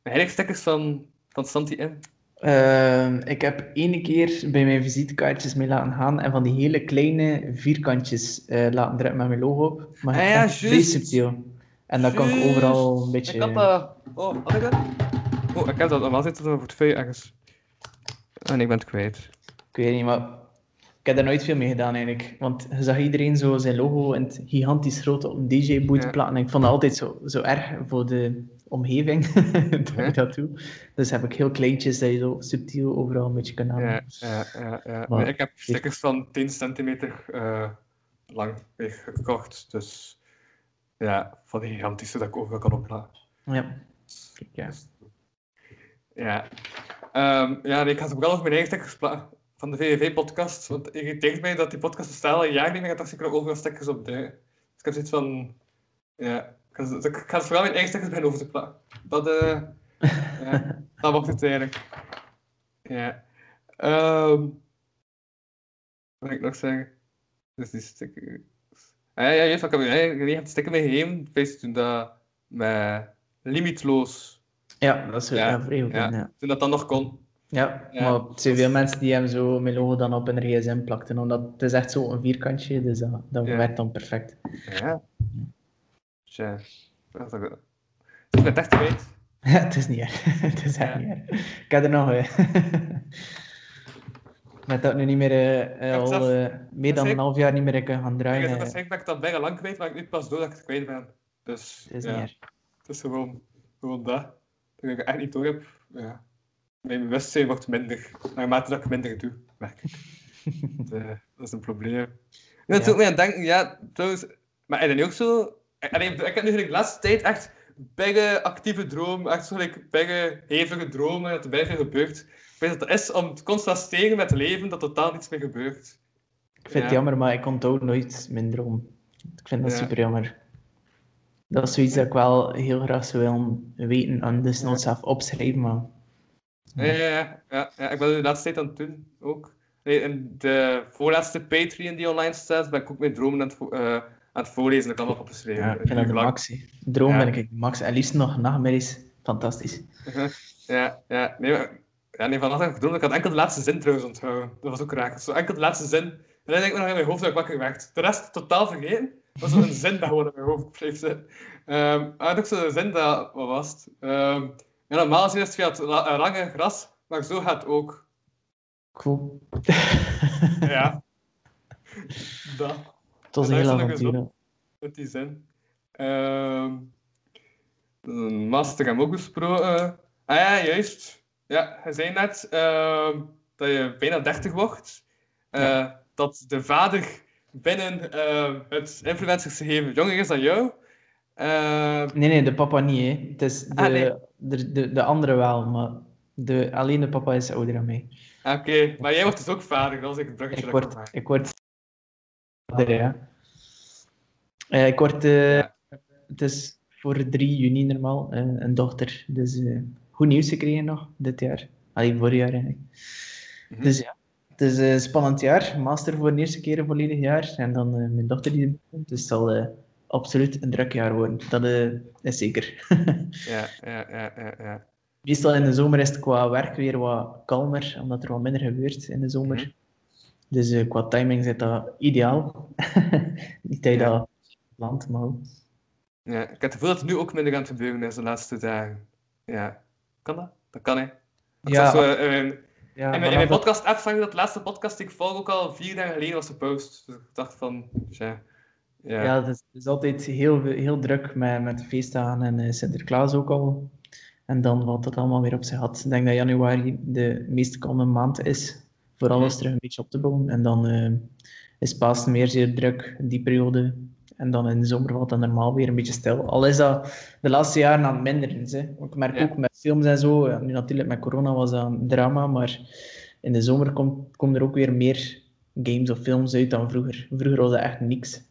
S3: Eigenlijk stickers van, van Santi M.
S2: Ehm, ik heb ene keer bij mijn visitekaartjes mee laten gaan en van die hele kleine vierkantjes eh, laten drukken met mijn logo op. Maar
S3: Ah ja, juist.
S2: subtiel. En dan kan ik overal een beetje...
S3: Ik had dat... Oh, had ik dat? Oh, ik heb dat. Normaal zit een portefeuille ergens. En ik ben het kwijt.
S2: Ik weet niet, maar ik heb daar nooit veel mee gedaan eigenlijk. Want je zag iedereen zo zijn logo in het gigantisch grote op een DJ-boot
S3: Ja.
S2: platen. En ik vond dat altijd zo, zo erg voor de omgeving *laughs* dat
S3: Ja.
S2: ik dat doe. Dus heb ik heel kleintjes dat je zo subtiel overal een beetje kan hangen.
S3: Ja, ja, ja.
S2: Maar-
S3: ik heb stickers van 10 centimeter eh, lang gekocht. Dus ja, van die gigantische dat ik overal kan opladen.
S2: Ja. Kijk, ja.
S3: Ja. Ehm, ja, nee, ik ga ze vooral over mijn eigen stickers plaatsen van de VVV-podcast. Want het irriteert mij dat die podcast bestaat al een jaar niet meer en dat ik er overal stickers op duigen. Dus ik heb zoiets van... Ja, ik ga, ik vooral mijn eigen stickers beginnen over te plaatsen. Dat, eh ja, *laughs* dat wordt het eigenlijk. Ja. Ehm wat wil ik nog zeggen? Dus die stickers... Ah, ja, ja, juist, ik heb je hebt sticker meegegeven. Feest toen dat met Limitloos
S2: ja, dat is
S3: ja.
S2: Ja.
S3: Ja. toen dat dan nog kon.
S2: Ja,
S3: Ja.
S2: maar zijn veel mensen die hem zo mijn logo dan op hun gsm plakten. Omdat het is echt zo een vierkantje, dus dat, dat
S3: Ja.
S2: werkt dan perfect.
S3: Ja. Tja. Dat is ook- Het is met echt kwijt. *laughs*
S2: het is niet erg. *laughs* het is echt
S3: Ja.
S2: niet erg. Ik heb er nog... eh, *laughs* Met dat ik nu niet meer, eh,
S3: heb
S2: al
S3: zelf-
S2: eh, meer dan
S3: ik-
S2: een half jaar niet meer kunnen gaan
S3: Ik
S2: draaien.
S3: heb
S2: eh,
S3: waarschijnlijk ben ik dat bijna lang kwijt, maar ik weet pas door dat ik het kwijt ben. Dus
S2: het is niet erg.
S3: het is gewoon, gewoon dat. Dat ik het echt niet door heb. Ja. Mijn bewustzijn wordt minder. Naarmate dat ik minder doe, merk ik. *laughs* dat, eh, dat is een probleem. Ja, dat
S2: Ja.
S3: doet mij aan het denken, ja, trouwens, maar is dat nu ook zo? Allee, ik heb nu de laatste tijd echt bijge actieve droom, echt zo like, bijge hevige dromen, dat er bijge gebeurt. Ik weet dat het is om te contrasteren met het leven dat totaal niets meer gebeurt.
S2: Ik vind het
S3: Ja.
S2: jammer, maar ik onthoud nooit mijn droom. Ik vind dat
S3: Ja.
S2: super jammer. Dat is zoiets dat ik wel heel graag zou willen weten en dus nog zelf opschrijven, maar...
S3: Ja, ja, ja, ik ben de laatste tijd aan het doen ook. Nee, in de voorlaatste Patreon die online staat, ben ik ook mijn dromen aan het, eh, aan het voorlezen. Dat kan nog opgeschreven.
S2: Ja, ik vind dat de max. Droom
S3: Ja.
S2: ben ik max. En liefst nog nachtmerries. Fantastisch.
S3: Ja, ja, nee, maar, ja, nee, vannacht heb ik gedroomd. Ik had enkel de laatste zin trouwens onthouden. Dat was ook raar. Zo enkel de laatste zin. En dan denk ik nog in mijn hoofd dat ik wakker werd. De rest totaal vergeten. Dat was een zin dat gewoon in mijn hoofd bleef zitten. Ehm maar had ook zo'n zin dat, wat was het? Ehm, ja, normaal gezien is het via het la- lange gras, maar zo gaat het ook.
S2: Cool. *laughs*
S3: Ja. dat.
S2: Het was een heel
S3: is dat nog eens
S2: avontuur.
S3: met die zin. Ehm een master hebben we ook besproken. Ah ja, juist. Ja, je zei net ehm, dat je bijna 30 wordt. Eh, Dat de vader binnen eh, het influencersgegeven jonger is dan jou. Eh,
S2: Nee, nee, de papa niet. Hè. Het is de,
S3: Ah, nee.
S2: De, de, de andere wel, maar de, alleen de papa is ouder dan mij.
S3: Oké, maar jij wordt dus ook vader. Dat was ik het bruggetje
S2: Ik word, ik word vader, ja. Eh, ik word, eh,
S3: Ja.
S2: het is voor 3 juni normaal, eh, een dochter. Dus goed nieuws gekregen nog dit jaar. Allee, vorig jaar eigenlijk.
S3: Mhm.
S2: Dus ja, het is een spannend jaar. Master voor de eerste keer een volledig jaar. En dan mijn dochter die komt. Dus het zal absoluut een druk jaar worden. Dat eh, is zeker. *laughs*
S3: Ja, ja, ja, ja, ja.
S2: Meestal in de zomer is het qua werk weer wat kalmer, omdat er wat minder gebeurt in de zomer.
S3: Mhm.
S2: Dus eh, qua timing zit dat ideaal. *laughs* Niet dat je
S3: Ja.
S2: dat land, maar
S3: ja. Ik heb het gevoel dat het nu ook minder aan het gebeuren is de laatste dagen. Ja. Kan dat? Dat kan, hè. Ik
S2: Ja,
S3: zo, eh, in,
S2: ja,
S3: in mijn, in mijn zag ik dat de laatste podcast die ik volg ook al vier dagen geleden was gepost. Dus ik dacht van, tja. Ja.
S2: Ja, het is, het is altijd heel, heel druk met, met feestdagen en eh, Sinterklaas ook al. En dan valt dat allemaal weer op zijn gat. Ik denk dat januari de meest kalme maand is voor alles terug een beetje op te bouwen. En dan eh, is Pasen meer zeer druk, die periode. En dan in de zomer valt dat normaal weer een beetje stil. Al is dat de laatste jaren aan het minderen. Hè. Ik merk
S3: Ja.
S2: ook met films en zo, ja, nu natuurlijk met corona was dat een drama, maar in de zomer komt, komen er ook weer meer games of films uit dan vroeger. Vroeger was dat echt niks.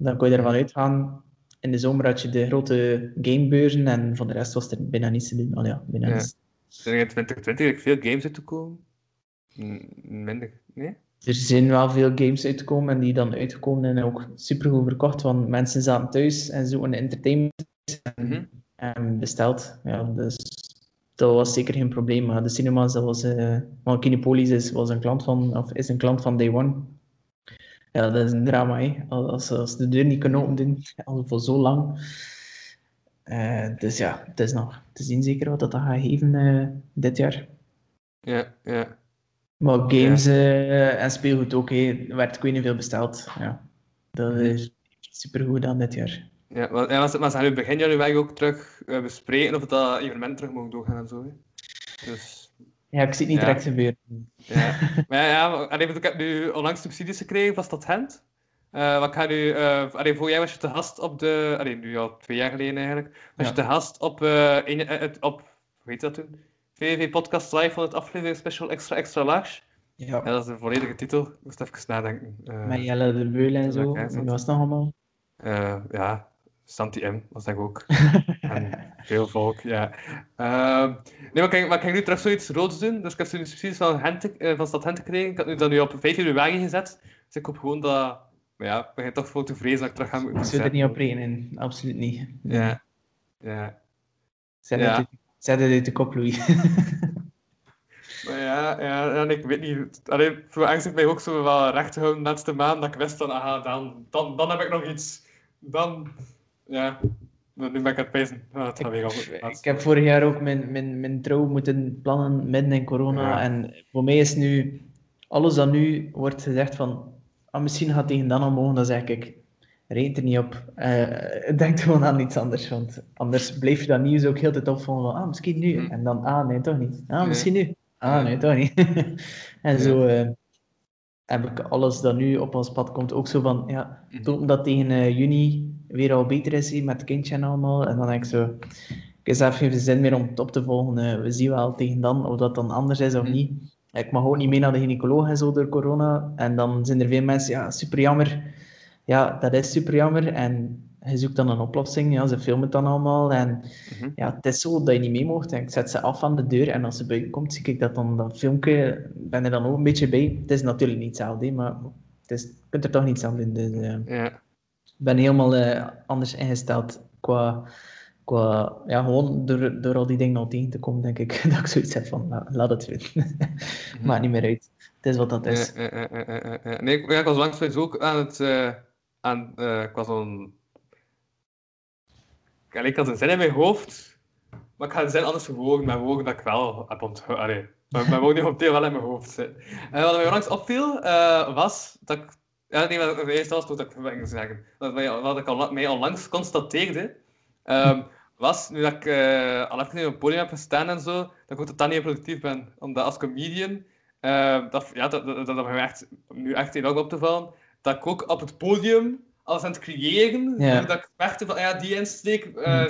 S2: Dan kon je ervan uitgaan, in de zomer had je de grote gamebeurzen en voor de rest was er bijna niets te doen. Oh ja, bijna
S3: Ja.
S2: niets.
S3: Zijn er in 2020 eigenlijk veel games uit te komen? Mm, Minder, nee?
S2: Er zijn wel veel games uitgekomen en die dan uitgekomen en ook supergoed verkocht, want mensen zaten thuis en zoeken entertainment
S3: Mhm.
S2: en besteld. Ja, dus dat was zeker geen probleem. Maar de cinemas, dat was... Kinepolis is, was een klant van, of is een klant van Day One. Ja, dat is een drama, hè. Als, als de deur niet kunnen openen, al voor zo lang. Eh, dus ja, het is nog te zien zeker wat dat gaat geven eh, dit jaar.
S3: Ja, ja.
S2: Maar games eh, en speelgoed ook, hè. Er werd ik weet niet veel besteld. Ja. Dat is supergoed aan dit jaar.
S3: Ja, maar, ja, maar ze gaan nu begin januari ook terug bespreken of dat evenement terug mogen doorgaan en zo. Hè. Dus,
S2: Ja, ik zie het niet
S3: Ja.
S2: direct gebeuren.
S3: ja. *laughs* maar ja, allee, ik heb nu onlangs subsidies gekregen van Stad Gent. Eh wat ik ga nu, eh allee, vorig jaar was je te gast op de, allee, nu al twee jaar geleden eigenlijk, was
S2: Ja.
S3: je te gast op, eh, een, eh, op, hoe heet dat toen? VVV Podcast Live van het aflevering Special Extra Extra Large.
S2: Ja.
S3: Ja, dat is de volledige titel. Ik moest even nadenken.
S2: Met Jelle de Beul en zo. Wat
S3: dat-
S2: was het nog allemaal?
S3: Ja, Santi M was dat ook. *laughs* en veel volk, ja. Ehm, nee, maar kan, maar kan ik nu terug zoiets roods doen? Dus ik heb zo'n subsidies van, Gent, eh, van Stad Gent gekregen. Ik had nu dat nu op 5 januari gezet. Dus ik hoop gewoon dat... Maar ja, ik begin toch voor te vrezen dat ik terug ga moeten
S2: Ik zou er niet op rekenen. Absoluut niet.
S3: Ja. Ja.
S2: Zet,
S3: Ja.
S2: het, uit, zet het uit de kop, Louis. *laughs*
S3: Maar ja, ja, nee, ik weet niet. Allee, voor angst ik mij ook zo wel recht gehouden de laatste maand. Dat ik wist van, aha, dan, dan, dan heb ik nog iets. Dan... Ja. Nu ben ik aan het weer al goed.
S2: ik heb vorig jaar ook mijn, mijn, mijn trouw moeten plannen midden in corona.
S3: Ja.
S2: En voor mij is nu... Alles dat nu wordt gezegd van... Ah, misschien gaat tegen dan al mogen, dan zeg ik... Reed er niet op. Eh, *laughs* denk gewoon aan iets anders. Want anders blijf je dat nieuws ook heel de tijd opvolgen van... Ah, misschien nu.
S3: Hm.
S2: En dan... Ah, nee, toch niet. Ah,
S3: Nee.
S2: misschien nu. Ah, nee, toch niet. *laughs* en
S3: Ja.
S2: zo... eh, heb ik alles dat nu op ons pad komt ook zo van... Ja,
S3: Mhm.
S2: tot dat tegen eh, juni weer al beter is hier met het kindje en allemaal. En dan denk ik zo, ik heb zelf geen zin meer om het op te volgen. Eh, we zien wel tegen dan of dat dan anders is of
S3: Mhm.
S2: niet. Ik mag ook niet mee naar de gynaecoloog en zo door corona. En dan zijn er veel mensen, ja, super jammer. Ja, dat is super jammer. En je zoekt dan een oplossing. Ja, ze filmen het dan allemaal. En
S3: Mhm.
S2: ja, het is zo dat je niet mee mocht. En ik zet ze af aan de deur. En als ze buiten komt, zie ik dat dan, dat filmpje, ben er dan ook een beetje bij. Het is natuurlijk niet hetzelfde, maar het is, je kunt er toch niets aan doen. Dus, eh,
S3: Ja.
S2: Ben helemaal eh, anders ingesteld qua, qua ja, gewoon door, door al die dingen al tegen te komen, denk ik *laughs* dat ik zoiets heb van, nou, laat het weten. *laughs* Maakt niet meer uit. Het is wat dat is.
S3: Nee, ik, ja, ik was langs ook aan het. eh aan, eh, ik was zo'n. Ik, had een zin in mijn hoofd, maar ik ga de zin anders verwoorden met woorden dat ik wel heb onthouden. Allee, maar mijn woorden momenteel wel in mijn hoofd wat mij onlangs opviel, was dat ik. Ja, nee, wat het eerste was wat ik zeggen. Wat ik al, mij onlangs constateerde, ehm, was nu dat ik eh, al even op een podium heb gestaan en zo, dat ik ook totaal niet productief ben. Omdat als comedian eh, dat, ja, dat, dat, dat, dat me echt, nu echt enorm op te vallen. Dat ik ook op het podium alles aan het creëren. Dat ik merkte van, ja, die insteek eh,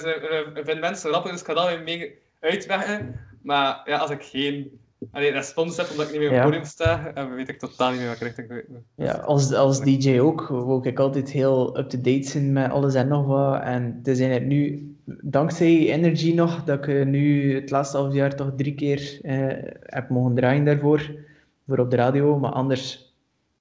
S3: vinden mensen grappig, dus ik ga dat weer mee uitwerken. Maar ja, als ik geen allee, respons heb omdat ik niet meer op het
S2: Ja.
S3: podium sta, eh, weet ik totaal niet meer wat ik richting moet.
S2: Ja, als, als DJ ook, wou ik altijd heel up-to-date zijn met alles en nog wat. En het is eigenlijk nu, dankzij Energy nog, dat ik eh, nu het laatste half jaar toch drie keer eh, heb mogen draaien daarvoor, voor op de radio. Maar anders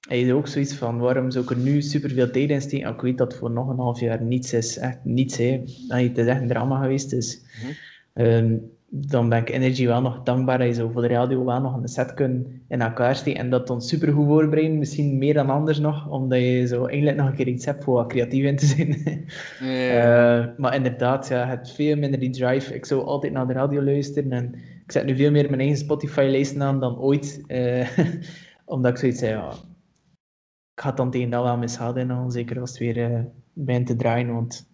S2: heb je ook zoiets van, waarom zou ik er nu superveel tijd in steken? Ik weet dat het voor nog een half jaar niets is, echt niets. Hè. Het is echt een drama geweest, dus...
S3: Mhm.
S2: Ehm, dan ben ik Energy wel nog dankbaar dat je zo voor de radio wel nog een set kunt in elkaar steken en dat ons super goed voorbereiden, misschien meer dan anders nog, omdat je zo eigenlijk nog een keer iets hebt voor wat creatief in te zijn. *laughs* Eh, maar inderdaad, ja, het veel minder die drive. Ik zou altijd naar de radio luisteren en ik zet nu veel meer mijn eigen Spotify-lijsten aan dan ooit, eh, *laughs* omdat ik zoiets zei, ja, ik ga het dan tegen dat wel mishouden, en zeker als het weer eh begint te draaien, want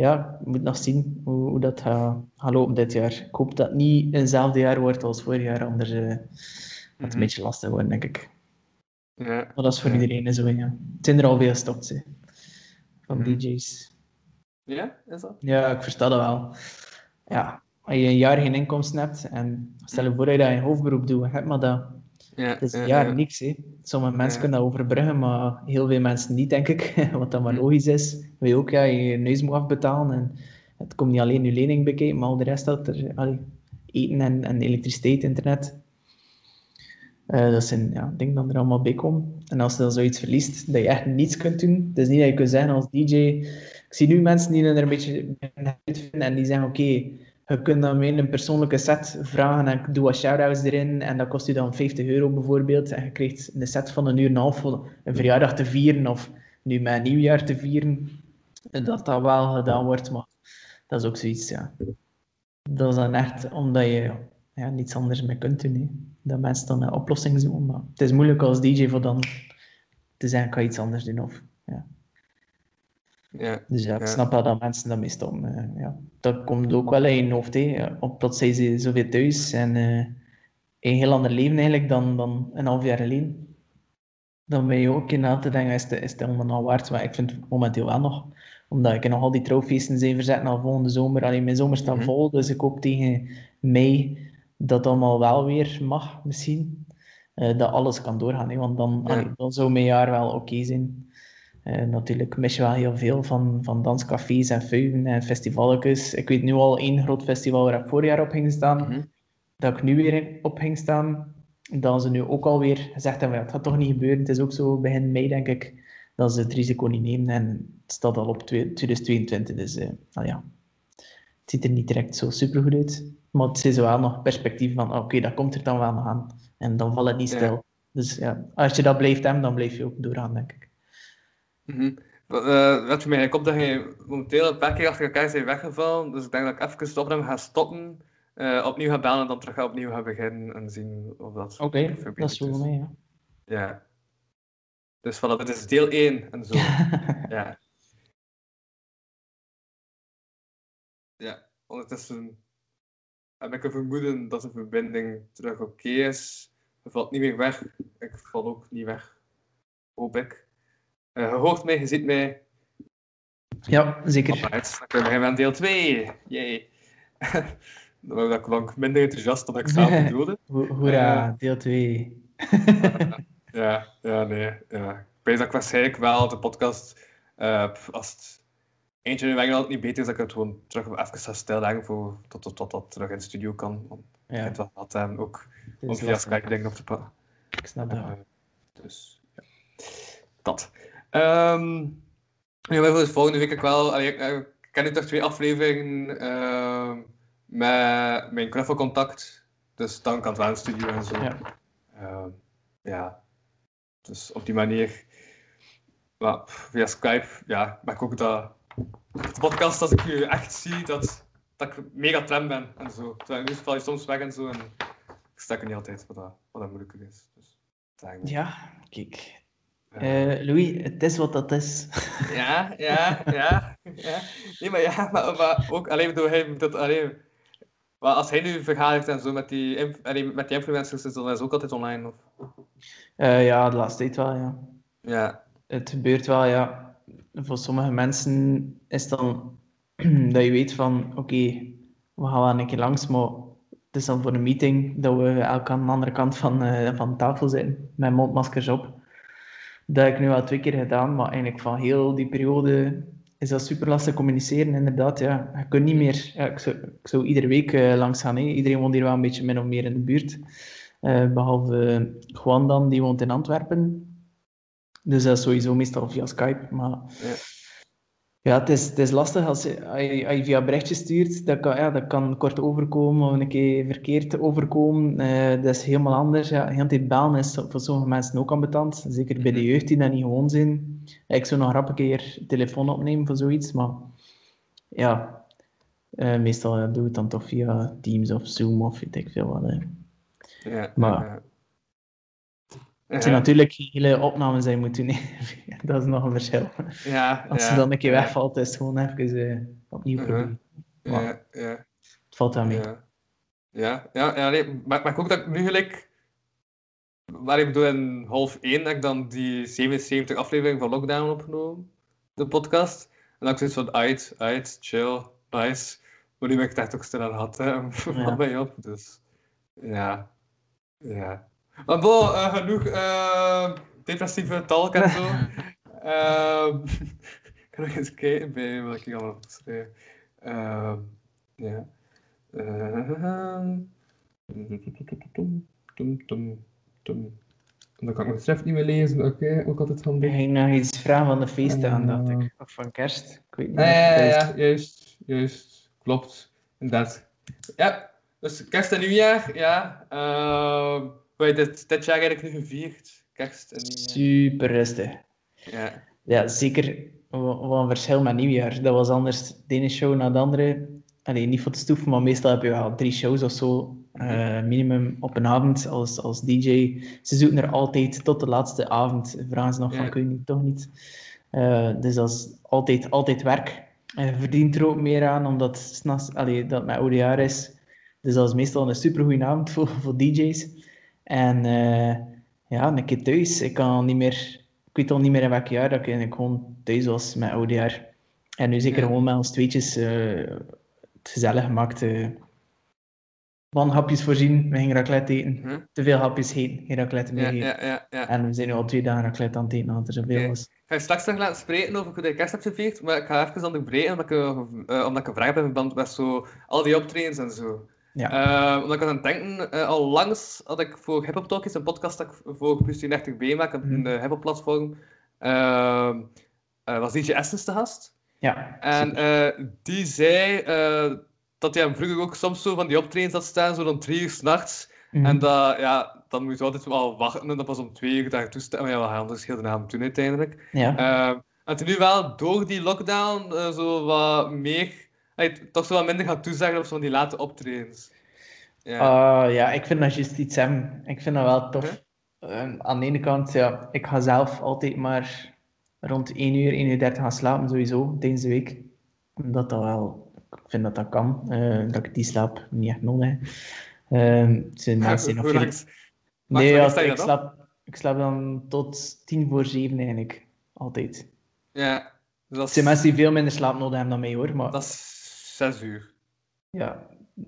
S2: ja, ik moet nog zien hoe, hoe dat gaat, gaat lopen dit jaar. Ik hoop dat het niet eenzelfde jaar wordt als vorig jaar, anders eh, gaat het
S3: Mhm.
S2: een beetje lastig worden, denk ik.
S3: ja.
S2: Maar dat is voor
S3: Ja.
S2: iedereen zo, ja. Het zijn er al veel gestopt, hè, van
S3: Mhm.
S2: DJ's.
S3: Ja, is dat?
S2: Ja, ik versta dat wel. Ja, als je een jaar geen inkomsten hebt en stel je voor dat je dat in hoofdberoep doet, heb maar dat.
S3: Ja,
S2: Het is
S3: ja,
S2: niks, hè. Sommige mensen kunnen dat overbruggen, maar heel veel mensen niet, denk ik. *laughs* Wat dan maar
S3: Hm.
S2: logisch is. Wil je ook ja, je neus moet afbetalen en het komt niet alleen je lening bekijken, maar al de rest dat er allee, eten en, en elektriciteit, internet. Eh, dat zijn ja, dingen dat er allemaal bij komen. En als je dan zoiets verliest, dat je echt niets kunt doen. Het is niet dat je kunt zeggen als DJ... Ik zie nu mensen die er een beetje uitvinden en die zeggen, oké, je kunt dan weer een persoonlijke set vragen en ik doe wat shout-outs erin en dat kost je dan 50 euro bijvoorbeeld. En je krijgt een set van een uur en een half voor een verjaardag te vieren of nu een nieuwjaar te vieren. En dat dat wel gedaan wordt, maar dat is ook zoiets, ja. Dat is dan echt omdat je ja, niets anders meer kunt doen. Dat mensen dan een oplossing zoeken, maar het is moeilijk als DJ voor dan te zeggen, ik ga iets anders doen. Of, ja.
S3: Ja.
S2: Dus ja, ik
S3: Ja.
S2: snap wel dat mensen daarmee stoppen. eh, ja. Dat komt ook wel in je hoofd. Hè. Op plots zijn ze zoveel thuis en eh, een heel ander leven eigenlijk dan, dan een half jaar geleden. Dan ben je ook in na te denken, is het, is het allemaal nou waard? Maar ik vind het momenteel wel nog. Omdat ik nog al die trouwfeesten zijn verzet naar volgende zomer. Alleen mijn zomer staat
S3: Mhm.
S2: vol, dus ik hoop tegen mei dat allemaal wel weer mag, misschien. Eh, dat alles kan doorgaan, hè, want dan, allee, dan zou mijn jaar wel oké zijn. Eh, natuurlijk mis je wel heel veel van, van danscafés en fuiven en festivalletjes. Ik weet nu al één groot festival waar ik vorig jaar op ging staan,
S3: Mhm.
S2: dat ik nu weer op ging staan. Dat ze nu ook alweer gezegd hebben, ja, het gaat toch niet gebeuren. Het is ook zo begin mei, denk ik, dat ze het risico niet nemen. En het staat al op twee- 2022, dus eh, nou ja. het ziet er niet direct zo super goed uit. Maar het is wel nog perspectief van, oké, dat komt er dan wel nog aan. En dan valt het niet
S3: Ja.
S2: stil. Dus ja, als je dat blijft hebben, dan blijf je ook doorgaan, denk ik.
S3: Uh, wat voor mij komt dat je momenteel een paar keer achter elkaar bent weggevallen. Dus ik denk dat ik even de opname ga stoppen, eh, opnieuw ga bellen en dan terug ga opnieuw gaan beginnen en zien of dat
S2: Oké,
S3: verbeterd
S2: dat is voor mij, ja.
S3: Ja. Dus voilà, dit is deel 1 en zo. *laughs* ja. Ja, ondertussen heb ik een vermoeden dat de verbinding terug oké is. Het valt niet meer weg. Ik val ook niet weg. Hoop ik. Eh, je hoort mij, je ziet mij.
S2: Ja, zeker.
S3: Alright, dan kunnen we beginnen aan deel 2. Yay. dat, dat klonk minder enthousiast dan ik zelf *laughs* bedoelde.
S2: Ho- Hoera,
S3: Eh.
S2: deel 2. *laughs*
S3: Ja, ja, nee. Ja. Ik weet dat ik waarschijnlijk wel de podcast, pff, als het eentje in week niet beter is, dat ik het gewoon terug even ga stilleggen voor, tot, tot, tot dat terug in de studio kan. Want ik
S2: Ja,
S3: vind wel wat hem ook
S2: het
S3: om via. Skype dingen op te pakken.
S2: Ik snap dat.
S3: Eh, dus, ja. Dat. Ehm ja, maar voor de volgende week ik wel... allee, ik, eh, ik ken nu toch twee afleveringen ehm, met mijn knuffelcontact. Dus dan kan het wel studio en zo.
S2: Ja.
S3: Ehm, ja. Dus op die manier... Via Skype, ja, maar ik ook dat... De podcast, als ik je echt zie, dat, dat ik mega trem ben en zo. Terwijl nu val je soms weg en zo en ik stek er niet altijd, wat dat, wat dat moeilijker is. Dus.
S2: Ja, kijk.
S3: Eh,
S2: Louis, het is wat dat is. *laughs*
S3: ja, ja, ja, ja. Nee, maar ja, maar, maar ook alleen door hem dat alleen. Maar als hij nu vergadert en zo met die, inf- allee, met die influencers, is dat is ook altijd online. Of...
S2: Eh, ja, de laatste tijd wel, ja.
S3: Ja,
S2: Het gebeurt wel, ja. Voor sommige mensen is dan *clears throat* dat je weet van, oké, we gaan wel een keer langs, maar het is dan voor een meeting dat we elk aan de andere kant van, eh, van de tafel zitten, met mondmaskers op. Dat heb ik nu al twee keer gedaan, maar eigenlijk van heel die periode is dat super lastig communiceren, inderdaad. Ja. Je kunt niet meer, ja, ik, zou, ik zou iedere week eh, langs gaan. Hè. Iedereen woont hier wel een beetje min of meer in de buurt. Eh, behalve Juan dan, die woont in Antwerpen. Dus dat is sowieso meestal via Skype. Maar
S3: Ja.
S2: Ja, het, is, het is lastig als je, als je, via berichtjes stuurt. Dat kan, ja, dat kan kort overkomen of een keer verkeerd overkomen. Eh, dat is helemaal anders. Ja, heel tijd bellen is voor sommige mensen ook ambetant. Zeker bij de jeugd die dat niet gewoon zijn. Ik zou nog rap een keer telefoon opnemen voor zoiets. Maar ja, eh, meestal doe ik het dan toch via Teams of Zoom of weet ik veel wat. hè.
S3: ja.
S2: Maar- Het zijn natuurlijk hele opnames die je moet doen. hè. *laughs* dat is nog een verschil.
S3: ja,
S2: Als ze dan een keer wegvalt, is het gewoon even eh, opnieuw
S3: Mhm.
S2: proberen. Het valt wel mee.
S3: ja. Ja, ja, ja nee, maar, maar ook dat ik nu gelijk... Waar ik bedoel, in half één heb ik dan die 77 aflevering van Lockdown opgenomen, de podcast. En dan ik zoiets van, uit, uit, chill, nice. Maar nu ben ik het echt ook stil aan gehad, hè. *laughs* Wat ben je op, dus... Ja. Ja. Maar bon, eh, genoeg eh, depressieve talk en zo. *laughs* Ehm, *laughs* ik ga nog eens kijken bij wat ik allemaal heb geschreven. Ehm, ja. *laughs* Ehm, tum, tum, tum. En dan kan ik mijn schrift niet meer lezen, oké, ook altijd
S2: Ik
S3: handig.
S2: ging nog iets vragen van de feesten aan, dacht ik. Of van kerst. Ik weet niet.
S3: Ja, juist, juist, klopt, inderdaad. Ja, dus kerst en nieuwjaar, ja. Ehm je dit, dit jaar eigenlijk nu gevierd? Kerst en nieuwjaar.
S2: Super rustig.
S3: Ja,
S2: Ja, zeker wel een verschil met nieuwjaar. Dat was anders de ene show na de andere. Allee, niet voor te stoeven, maar meestal heb je wel drie shows of zo. eh, minimum op een avond als, als DJ. Ze zoeken er altijd tot de laatste avond. Vragen ze nog van, kun je niet, toch niet? Eh, dus dat is altijd, altijd werk. En je verdient er ook meer aan, omdat 's nachts- allee, dat met oude jaar is. Dus dat is meestal een supergoeie avond voor, voor DJ's. En eh, ja, een keer thuis. Ik kan al niet meer... Ik weet al niet meer in welk jaar dat ik eigenlijk gewoon thuis was met jaar. En nu zeker
S3: Ja.
S2: gewoon met ons tweetjes eh, het gezellig gemaakt. eh van hapjes voorzien. We gingen raclette eten.
S3: Hm?
S2: Te veel hapjes eten, geen raclette meer
S3: ja,
S2: eten.
S3: ja, ja. ja.
S2: En we zijn nu al twee dagen raclette aan het eten, omdat er zoveel was.
S3: Ik ga je straks nog laten spreken over hoe je kerst hebt gevierd, maar ik ga even onderbreken omdat ik, eh, omdat ik een vraag heb in verband met zo, al die optredens en zo.
S2: Ja.
S3: Eh, omdat ik was aan het denken, eh, al langs had ik voor Hip Hop Talkies, een podcast dat ik voor Plus 30B maak,
S2: Mhm.
S3: de Hip Hop platform, eh, was DJ Essence te gast.
S2: Ja,
S3: En die zei dat hij hem vroeger ook soms zo van die optredens had staan, zo rond drie uur s'nachts.
S2: Mhm.
S3: En dat, ja, dan moet je altijd wel wachten en dat was om twee uur daar toestaan. Maar ja, gaan anders heel de avond doen uiteindelijk.
S2: ja.
S3: Ehm, en toen nu wel door die lockdown zo wat meer, allee, toch zo wat minder gaan toezeggen op zo van die late optredens. Ja.
S2: Ah, ja, ik vind dat juist iets hebben. Ik vind dat wel tof. Ehm, aan de ene kant, ja, ik ga zelf altijd maar rond 1 uur, 1 uur 30 gaan slapen, sowieso, tijdens de week. Omdat dat wel, ik vind dat dat kan. eh, dat ik die slaap niet echt nodig heb. Het zijn *laughs* mensen die nog
S3: Hoe
S2: veel... Nee, ja, ik, slaap, ik slaap dan tot tien voor zeven eigenlijk. Altijd.
S3: Ja, Dus dat
S2: Er zijn mensen die veel minder slaap nodig hebben dan mij hoor, maar
S3: Dat is zes uur.
S2: ja,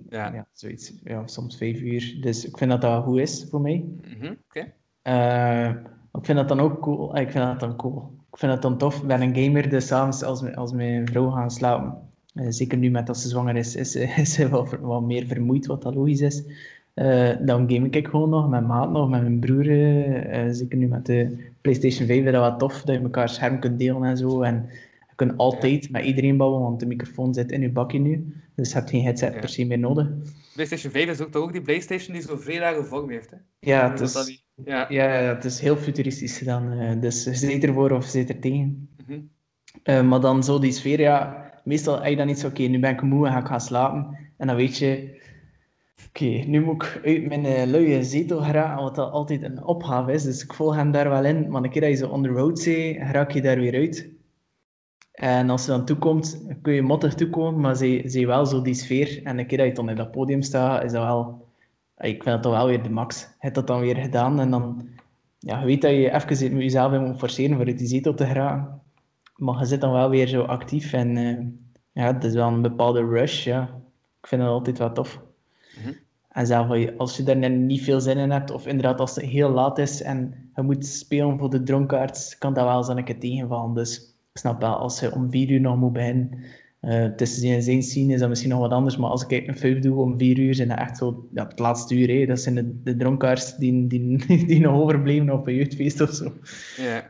S3: Ja.
S2: ja, zoiets. Ja, soms vijf uur. Dus ik vind dat dat goed is voor mij.
S3: Mhm, Oké.
S2: Eh, ik vind dat dan ook cool. Ah, Ik vind dat dan cool. Ik vind dat dan tof. Ik ben een gamer, dus s'avonds als, mijn- als mijn vrouw gaat slapen, eh, zeker nu met dat ze zwanger is, is, ze- *laughs* is ze wel meer vermoeid, wat dat logisch is. Eh, dan game ik gewoon nog met maat nog, met mijn broer. zeker nu met de PlayStation 5 is dat wat tof, dat je elkaar scherm kunt delen en zo. En kunt altijd met iedereen babbelen, want de microfoon zit in je bakje nu. Dus je hebt geen headset
S3: Ja.
S2: per se meer nodig.
S3: PlayStation 5 is ook toch ook die PlayStation die zo'n vrij rare vorm heeft. Hè?
S2: Ja, het is,
S3: niet- ja.
S2: ja, ja, het is heel futuristisch gedaan. eh, dus je zit ervoor of je zit er tegen.
S3: Mhm.
S2: Eh, maar dan zo die sfeer, ja, meestal heb je dan iets, oké, nu ben ik moe en ga ik gaan slapen. En dan weet je, oké, nu moet ik uit mijn eh, luie zetel geraken, wat dat altijd een opgave is. Dus ik volg hem daar wel in, maar een keer dat je zo on the road bent, raak je daar weer uit. En als je dan toekomt, kun je mottig toekomen, maar je wel zo die sfeer. En een keer dat je dan op dat podium staat, is dat wel... Ik vind dat toch wel weer de max. Je hebt dat dan weer gedaan en dan... Ja, je weet dat je even met jezelf in moet forceren voor uit die zetel te geraken. Maar je zit dan wel weer zo actief en eh, ja, het is wel een bepaalde rush. Ja. Ik vind dat altijd wel tof.
S3: Mhm.
S2: En zelf als je- er net niet veel zin in hebt, of inderdaad als het heel laat is en je moet spelen voor de dronkaards, kan dat wel eens een keer tegenvallen. Dus ik snap wel, als je om vier uur nog moet beginnen, eh tussen zijn zijn scene is dat misschien nog wat anders, maar als ik een vijf doe om vier uur, zijn dat echt zo ja, het laatste uur. Hè. Dat zijn de, de dronkaards die, die, *laughs* die nog overbleven op een jeugdfeest of zo.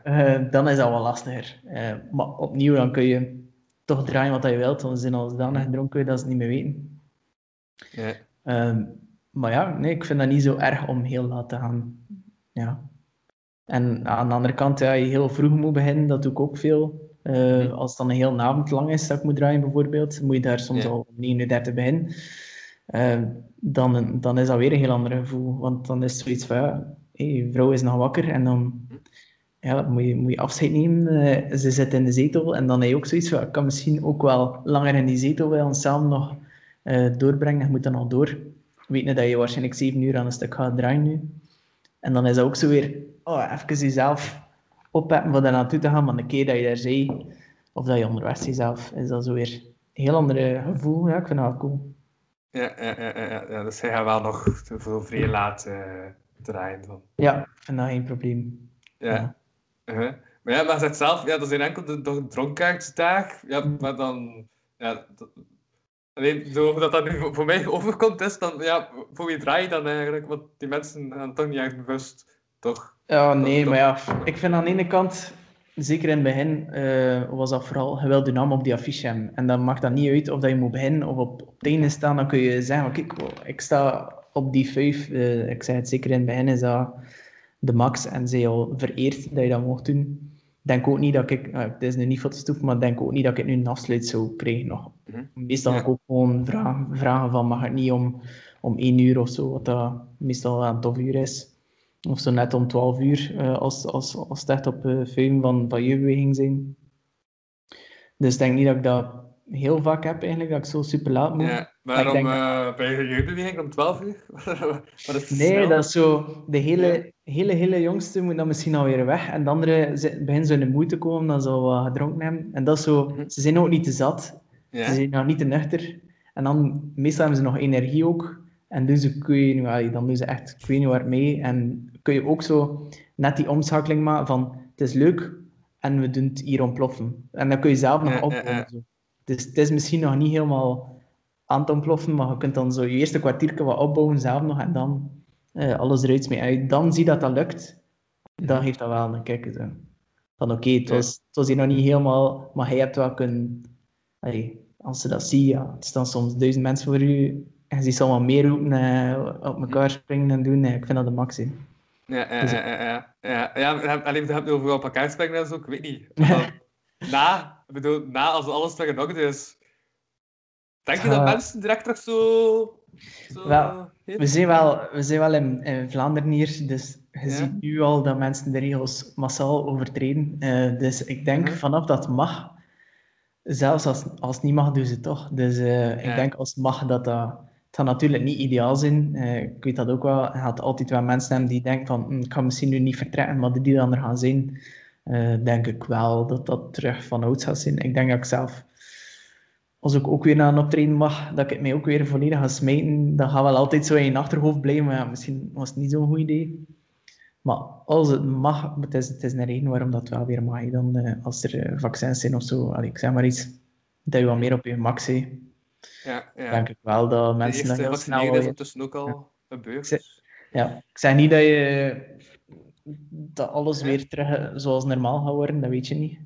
S2: Eh, dan is dat wel lastiger. Eh, maar opnieuw, dan kun je toch draaien wat je wilt, want ze zijn al zodanig gedronken dat ze het niet meer weten. Ehm, maar ja, nee, ik vind dat niet zo erg om heel laat te gaan. Ja. En aan de andere kant, ja, je heel vroeg moet beginnen, dat doe ik ook veel. Eh, als het dan een heel avond lang is dat ik moet draaien, bijvoorbeeld, moet je daar soms
S3: Ja.
S2: al om 9 uur 30 beginnen. Eh, dan, dan is dat weer een heel ander gevoel. Want dan is het zoiets van, ja, hé, je vrouw is nog wakker en dan ja, moet, je, moet je afscheid nemen. Eh, ze zit in de zetel en dan heb je ook zoiets van, ik kan misschien ook wel langer in die zetel willen samen nog doorbrengen. Je moet dan nog door. Weet je dat je waarschijnlijk zeven uur aan een stuk gaat draaien nu. En dan is dat ook zo weer, oh, even jezelf opheffen voor daar naartoe te gaan. Maar een keer dat je daar zei, of dat je onderweg zelf, is dat zo weer een heel ander gevoel. Ja, ik vind dat cool.
S3: Ja, ja, ja, ja, dus hij gaat wel nog veel vrij laat eh, draaien.
S2: Ja, ik vind dat geen probleem.
S3: Ja.
S2: Ja.
S3: Uh-huh. Maar ja, maar zegt zelf, ja, dat zijn enkel de, de dronkaardsdag. Ja, maar dan... Ja, dat, alleen, zo, dat, dat nu voor mij overkomt, is dan... Ja, voor wie draai je dan eigenlijk? Want die mensen gaan toch niet echt bewust, toch?
S2: Ja, nee, maar ja, ik vind aan de ene kant, zeker in het begin, eh, was dat vooral, je wil de naam op die affiche hebben. En dan maakt dat niet uit of dat je moet beginnen of op, op het einde staan. Dan kun je zeggen, kijk, ik sta op die vijf. eh, ik zeg het zeker in het begin, is dat de max. En ze al vereerd dat je dat mocht doen. Denk ook niet dat ik, eh, het is nu niet voor te stoeven, maar ik denk ook niet dat ik nu een afsluit zou krijgen nog.
S3: Mhm.
S2: Meestal
S3: Ja.
S2: ook gewoon vragen, vragen van, mag het niet om, om één uur of zo, wat dat meestal wel een tof uur is. Of zo net om 12 uur, eh, als, als, als het echt op uh, film van, van jeugdbeweging zijn. Dus ik denk niet dat ik dat heel vaak heb eigenlijk, dat ik zo super laat moet.
S3: Ja, waarom
S2: denk-
S3: eh, bij je jeugdbeweging om 12 uur? *laughs* Wat is
S2: Nee,
S3: snel?
S2: dat is zo... De hele, hele, hele jongste moet dan misschien alweer weg. En de andere zit- beginnen zo in de moeite te komen, dan ze al wat gedronken hebben. En dat is zo...
S3: Mhm.
S2: Ze zijn ook niet te zat.
S3: Ja.
S2: Ze zijn nog niet te nuchter. En dan, meestal hebben ze nog energie ook. En doen ze, je, allee, dan doen ze echt, ik weet niet waar mee. En kun je ook zo net die omschakeling maken van, het is leuk en we doen het hier ontploffen. En dan kun je zelf nog. Zo. Dus het is misschien nog niet helemaal aan het ontploffen, maar je kunt dan zo je eerste kwartier wat opbouwen zelf nog en dan eh, alles eruit mee. En dan zie je dat dat lukt, dan geeft dat wel een kick. Zo. Van oké, het, was, het was hier nog niet helemaal, maar hij hebt wel kunnen... als ze dat zien, ja, het staan soms duizend mensen voor u en je ziet ze allemaal meer roepen, eh, op elkaar springen en doen. eh, ik vind dat de max. hè.
S3: Ja, ja,
S2: Dus-
S3: ja, ja, ja. alleen hebben het over op elkaar springen en zo, ik weet niet. *laughs* Na, ik bedoel, na als alles terug in orde is, denk je dat mensen direct terug zo... zo
S2: Wel? We zijn wel, we zijn wel in, in Vlaanderen hier, dus je
S3: Ja.
S2: ziet nu al dat mensen de regels massaal overtreden. Eh, dus ik denk vanaf dat mag, zelfs als, als het niet mag, doen ze het toch. Dus ik denk als het mag, dat dat... Het gaat natuurlijk niet ideaal zijn. Eh, ik weet dat ook wel. Je gaat altijd wel mensen hebben die denken van, "Hm, ik ga misschien nu niet vertrekken, maar die dan gaan zijn, eh, denk ik wel dat dat terug van oud zou zijn. Ik denk dat ik zelf, als ik ook weer naar een optreden mag, dat ik het mij ook weer volledig ga smijten. Dat gaat wel altijd zo in je achterhoofd blijven, maar ja, misschien was het niet zo'n goed idee. Maar als het mag, het is, het is een reden waarom dat wel weer mag. Dan, uh, als er vaccins zijn of zo, Allee, ik zeg maar iets, dat je wat meer op je max.
S3: Ja, ja.
S2: denk ik wel dat mensen dat
S3: De
S2: heel snel...
S3: vaccineren is ondertussen ook al gebeurd.
S2: Ik Ja, ik zeg niet dat je dat alles weer terug zoals normaal gaat worden, dat weet je niet.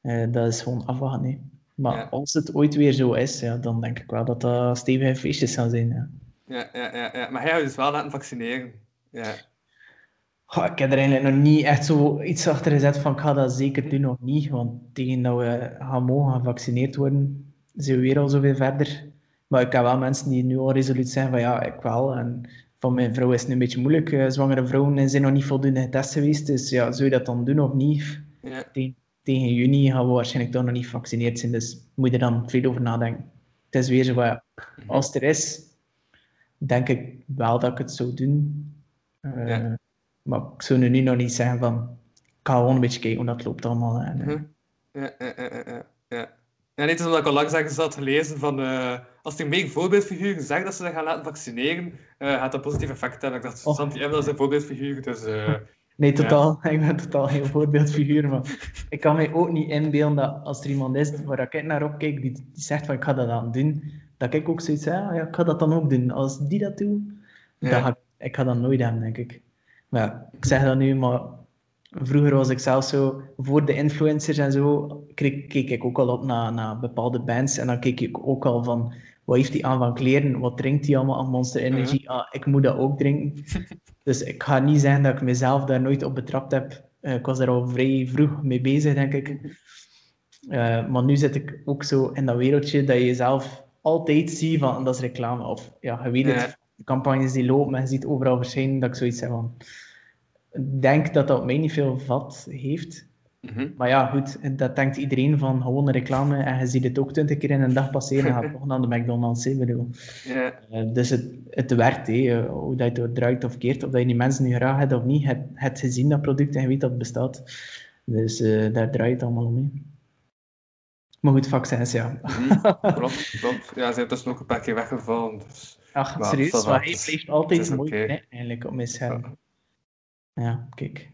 S2: Eh, dat is gewoon afwachten. hè. Maar
S3: Ja.
S2: als het ooit weer zo is, ja, dan denk ik wel dat dat stevige feestjes gaan zijn. Ja.
S3: Ja, ja, ja, ja. Maar hij gaat dus wel laten vaccineren. Ja.
S2: Goh, ik heb er eigenlijk nog niet echt zo iets achter gezet van ik ga dat zeker doen of niet. Want tegen dat we gaan mogen gevaccineerd worden, zijn we weer al zoveel verder. Maar ik heb wel mensen die nu al resoluut zijn van ja, ik wel. En van mijn vrouw is het nu een beetje moeilijk. Eh, zwangere vrouwen zijn nog niet voldoende getest geweest. Dus ja, zou je dat dan doen of niet?
S3: Ja.
S2: Tegen, tegen juni gaan we waarschijnlijk toch nog niet gevaccineerd zijn. Dus moet je er dan veel over nadenken. Het is weer zo van ja, als het er is, denk ik wel dat ik het zou doen. Eh,
S3: Ja.
S2: Maar ik zou nu nog niet zeggen van, ik ga gewoon een beetje kijken hoe dat loopt allemaal. En,
S3: Mhm. Ja, ja, ja, ja, ja. Ja, niet omdat ik al lang ergens had gelezen van eh, als die meer voorbeeldfiguren zeggen dat ze zich gaan laten vaccineren, eh, gaat dat positief effect hebben. Ik dacht,
S2: Oh.
S3: Santi Emel is een voorbeeldfiguur, dus eh, *laughs*
S2: Nee, totaal. *laughs* Ik ben totaal geen voorbeeldfiguur. Maar ik kan mij ook niet inbeelden dat als er iemand is waar ik naar opkijk, die, die zegt van ik ga dat aan doen, dat ik ook zoiets heb, ah, ja, ik ga dat dan ook doen. Als die dat doet,
S3: Ja.
S2: dan ga ik, ik ga dat nooit hebben, denk ik. Maar ik zeg dat nu, maar vroeger was ik zelf zo, voor de influencers en zo, keek, keek ik ook al op naar, naar bepaalde bands en dan keek ik ook al van, wat heeft hij aan van kleren, wat drinkt hij allemaal aan Monster Energy, ah, ik moet dat ook drinken. *laughs* Dus ik ga niet zeggen dat ik mezelf daar nooit op betrapt heb. Eh, ik was daar al vrij vroeg mee bezig, denk ik. Eh, maar nu zit ik ook zo in dat wereldje dat je jezelf altijd ziet van dat is reclame. Of ja, je weet het, de campagnes die lopen en je ziet overal verschijnen dat ik zoiets heb van. Ik denk dat dat mij niet veel vat heeft.
S3: mhm.
S2: Maar ja, goed, dat denkt iedereen van gewoon een reclame en je ziet het ook twintig keer in een dag passeren *laughs* en gaat toch naar de McDonald's. hè, bedoel. Eh, dus het, het werkt, hè. eh, hoe dat je het draait of keert, of dat je die mensen nu graag hebt of niet, het, het gezien dat product en je weet dat het bestaat. Dus eh, daar draait het allemaal om. Maar goed, vaccins, ja. *laughs*
S3: Klopt, klopt. Ja, ze zijn tussen ook een paar keer weggevallen. Dus.
S2: Ach,
S3: Maar
S2: serieus, maar hij blijft altijd mooi,
S3: oké.
S2: hè, eigenlijk, op mijn scherm. Ja, kijk.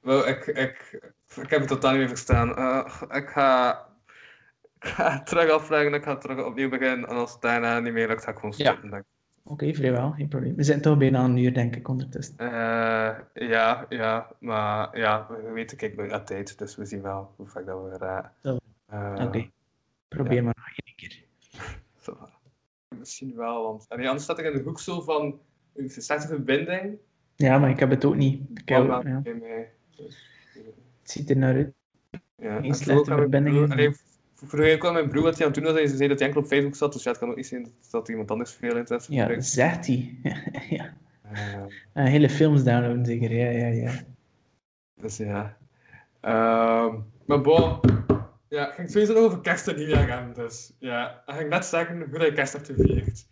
S3: Wel, ik, ik, ik heb het totaal niet meer verstaan. Eh, ik, ga, ik ga *laughs* terug afvragen, ik ga terug opnieuw beginnen. En als het daarna niet meer lukt, ga ik gewoon
S2: Ja.
S3: stoppen. ik.
S2: Oké, vrijwel, geen probleem. We zijn toch bijna een uur, denk ik, ondertussen.
S3: Eh, ja, ja, maar ja, we weten, kijk, naar tijd, dus we zien wel hoe vaak dat we raken.
S2: Zo.
S3: Eh,
S2: Oké, probeer maar nog één keer. *laughs*
S3: zo. Misschien wel, want en anders staat ik in de hoek zo van een slechte verbinding.
S2: Ja, maar ik heb het ook niet. Ik heb, ja.
S3: Dus,
S2: het ziet er naar uit.
S3: ja.
S2: Geen slechte
S3: allee, Vroeger kwam mijn broer wat hij aan het doen was, en hij zei dat hij enkel op Facebook zat, dus ja, het kan ook niet zijn dat, dat iemand anders veel interesse
S2: Ja,
S3: gebruikt.
S2: zegt hij. *laughs* ja. En hele films downloaden, zeker. Ja, ja, ja.
S3: Dus ja. Ehm, maar bon, ja, ik ging sowieso over kerst en nieuwjaar gaan. Dus ja, ik ging net zeggen hoe je kerst hebt gevierd.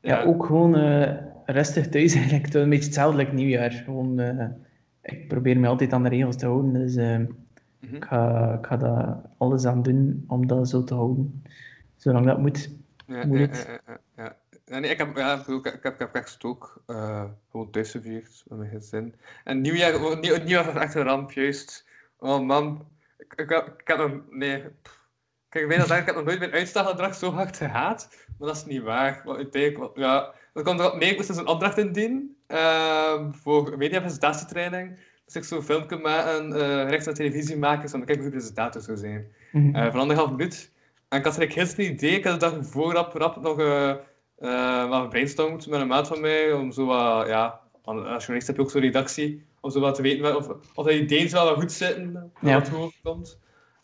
S2: Ja, ook gewoon eh, rustig thuis *laughs* eigenlijk. Het Een beetje hetzelfde als nieuwjaar. Gewoon, eh, ik probeer me altijd aan de regels te houden. Dus eh,
S3: Mhm.
S2: ik, ga, ik ga daar alles aan doen om dat zo te houden. Zolang dat moet.
S3: Ja,
S2: Moet het?
S3: ja, ja, ja. Ja, nee, ik heb, ja, ik, heb, ik heb ook eh, gewoon thuis gevierd met mijn gezin. En nieuwjaar, oh, nieuw, nieuwjaar was echt een ramp, juist. Oh man, ik, ik, ik heb nog, nee. Kijk, ik weet dat ik heb nog nooit mijn uitstelgedrag zo hard gehaat, maar dat is niet waar. Want uiteindelijk, wel- ja, dat komt erop neer, ik moest een opdracht indienen ehm voor mediapresentatietraining. Dus ik zo'n filmpje maken, eh recht naar televisie maken, zodat ik een goede presentator zou zijn
S2: Mhm.
S3: eh van anderhalf minuut. En ik had eigenlijk heel een idee. Ik had de dag voor rap, nog eh wat gebrainstormd met een maat van mij. Om zo wat, ja, als journalist heb je ook zo'n redactie. Om zo wat te weten of, of de ideeën wel goed zitten.
S2: Ja.
S3: Wat hoog komt.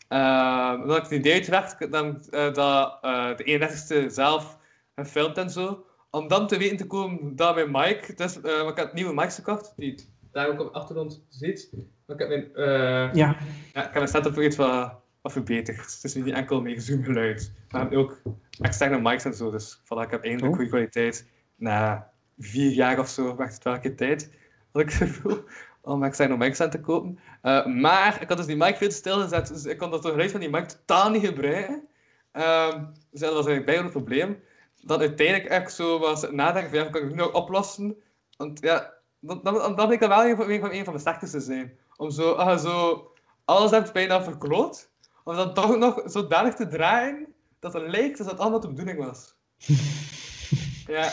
S3: Eh, dan had ik het idee uitgewerkt dan, dat de 31ste zelf gefilmd en zo. Om dan te weten te komen dat mijn mic, dus, eh, ik had nieuwe mics gekocht, die daar ook op de achtergrond zit. Maar ik heb mijn, eh,
S2: Ja,
S3: ja, ik heb mijn setup iets wat, wat verbeterd. Het is niet enkel meer zoomgeluid, maar ook externe mics en zo. Dus voilà, ik heb eindelijk
S2: Oh.
S3: goede kwaliteit. Na vier jaar of zo wacht het wel een keer tijd. Had ik het *laughs* gevoel. om externe mics aan te kopen. Eh, maar ik had dus die mic veel stilgezet, dus ik kon dat geluid van die mic totaal niet gebruiken. Ehm, dus dat was eigenlijk bijna een probleem. Dan uiteindelijk echt zo was nadenken van ja, kan ik het nu nog oplossen? Want ja, dan, dan, dan dan bleek dat wel een van, een van, een van de sterkste te zijn. Om zo, als je zo alles hebt bijna verkloot, om dan toch nog zodanig te draaien dat het lijkt alsof het allemaal de bedoeling was. *laughs* ja,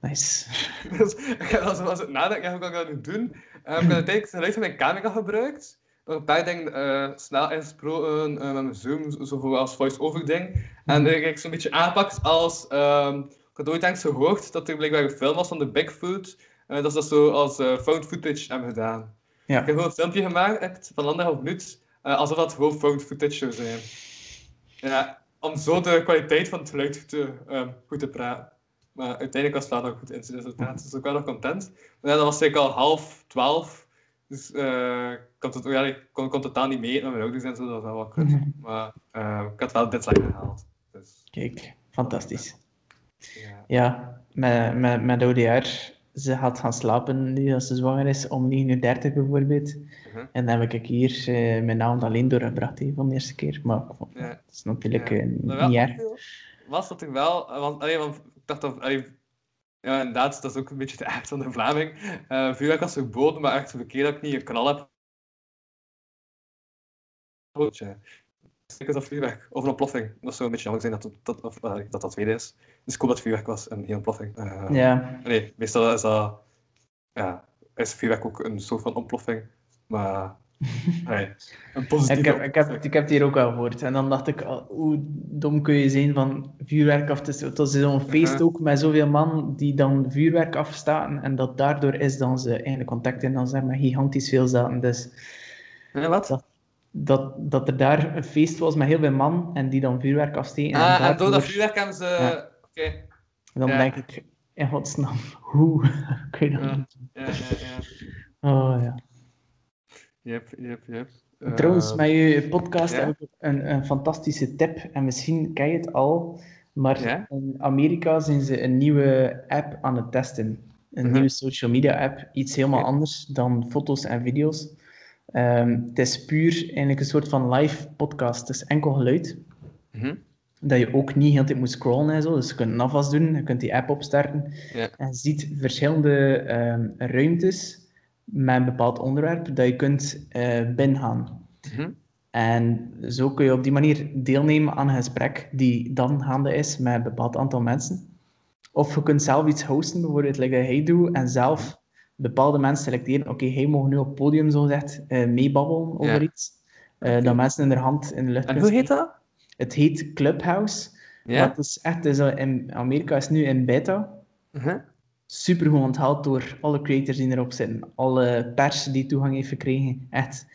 S2: Nice. *laughs*
S3: dus ik *laughs* heb als, als ik nadenk, ja, hoe kan ik dat nu doen? Um, ik heb uiteindelijk het geluid van mijn camera gebruikt. Nog een paar dingen eh, snel ingesproken uh, met mijn Zoom, zo zo voor als voice-over ding. En ik zo'n beetje aangepakt als... ehm, ik had ooit eens gehoord dat er blijkbaar een film was van de Bigfoot. eh, dat ze dat zo als eh, found footage hebben gedaan.
S2: Ja.
S3: Ik heb gewoon een filmpje gemaakt van anderhalf minuut, eh, alsof dat gewoon found footage zou zijn. Ja, om zo de kwaliteit van het geluid te, ehm, goed te praten. Maar uiteindelijk was het wel nog goed in zijn resultaat, dus ik was nog content. Maar ja, dat was zeker al half twaalf, dus ik kon, het, ja, ik kon, kon totaal niet mee met mijn ouders en zo, dat was wel wat kut.
S2: Mhm.
S3: Maar eh, ik had wel deadline gehaald. Dus,
S2: Kijk, fantastisch.
S3: ja.
S2: Ja, met, met, met ODR, ze gaat gaan slapen nu als ze zwanger is, om 9.30 uur bijvoorbeeld.
S3: Mhm.
S2: En dan heb ik hier eh, mijn naam alleen doorgebracht hè, van de eerste keer. Maar dat is natuurlijk
S3: Ja.
S2: niet erg.
S3: Was dat ik wel, want, allee, want ik dacht dat, allee, ja, inderdaad, dat is ook een beetje de aard van de Vlaming. Eh vuurwerk was verboden, maar echt verkeerd dat ik niet een knal heb. Ik dat vuurwerk, of een ontploffing. Dat zou een beetje jammer zijn dat dat, of, allee, dat, dat tweede is. Dus ik hoop dat vuurwerk was en geen ontploffing. Eh,
S2: Ja,
S3: Nee, meestal is dat, ja, is vuurwerk ook een soort van ontploffing. Maar, nee, een positieve
S2: ik heb, ik, heb, ik heb het hier ook al gehoord. En dan dacht ik, oh, hoe dom kun je zijn van vuurwerk af te steken. Het was zo'n feest ook met zoveel man die dan vuurwerk afstaken. En dat daardoor is dan ze eigenlijk contact in dan zeg maar gigantisch veel zaten. Dus
S3: wat?
S2: dat, dat, dat er daar een feest was met heel veel man en die dan vuurwerk afsteken.
S3: Ah, en door dat vuurwerk hebben ze...
S2: Ja.
S3: Oké.
S2: Dan
S3: Ja.
S2: denk ik, in godsnaam, *laughs* hoe *laughs* kun je dat
S3: Ja.
S2: doen?
S3: Ja, ja, ja.
S2: Oh ja.
S3: Yep, yep, yep.
S2: Trouwens,
S3: Eh,
S2: met je podcast heb ik een, een fantastische tip. En misschien ken je het al, maar in Amerika zijn ze een nieuwe app aan het testen. Een
S3: Mhm.
S2: nieuwe social media app. Iets helemaal anders dan foto's en video's. Ehm, het is puur eigenlijk een soort van live podcast. Het is enkel geluid.
S3: mhm.
S2: Dat je ook niet heel tijd moet scrollen en zo. Dus je kunt afwas doen, je kunt die app opstarten. En je ziet verschillende ehm, ruimtes met een bepaald onderwerp dat je kunt eh binnengaan.
S3: Mhm.
S2: En zo kun je op die manier deelnemen aan een gesprek die dan gaande is met een bepaald aantal mensen. Of je kunt zelf iets hosten, bijvoorbeeld like dat hij doet, en zelf bepaalde mensen selecteren. Oké, hij mag nu op het podium, zo gezegd, eh, meebabbelen over iets. Eh. Dat mensen in de hand in de lucht
S3: En hoe heet dat?
S2: Het heet Clubhouse.
S3: Ja?
S2: Het is echt, eh, in Amerika is nu in beta.
S3: Mhm.
S2: Super goed onthaald door alle creators die erop zitten. Alle pers die toegang heeft gekregen. Echt,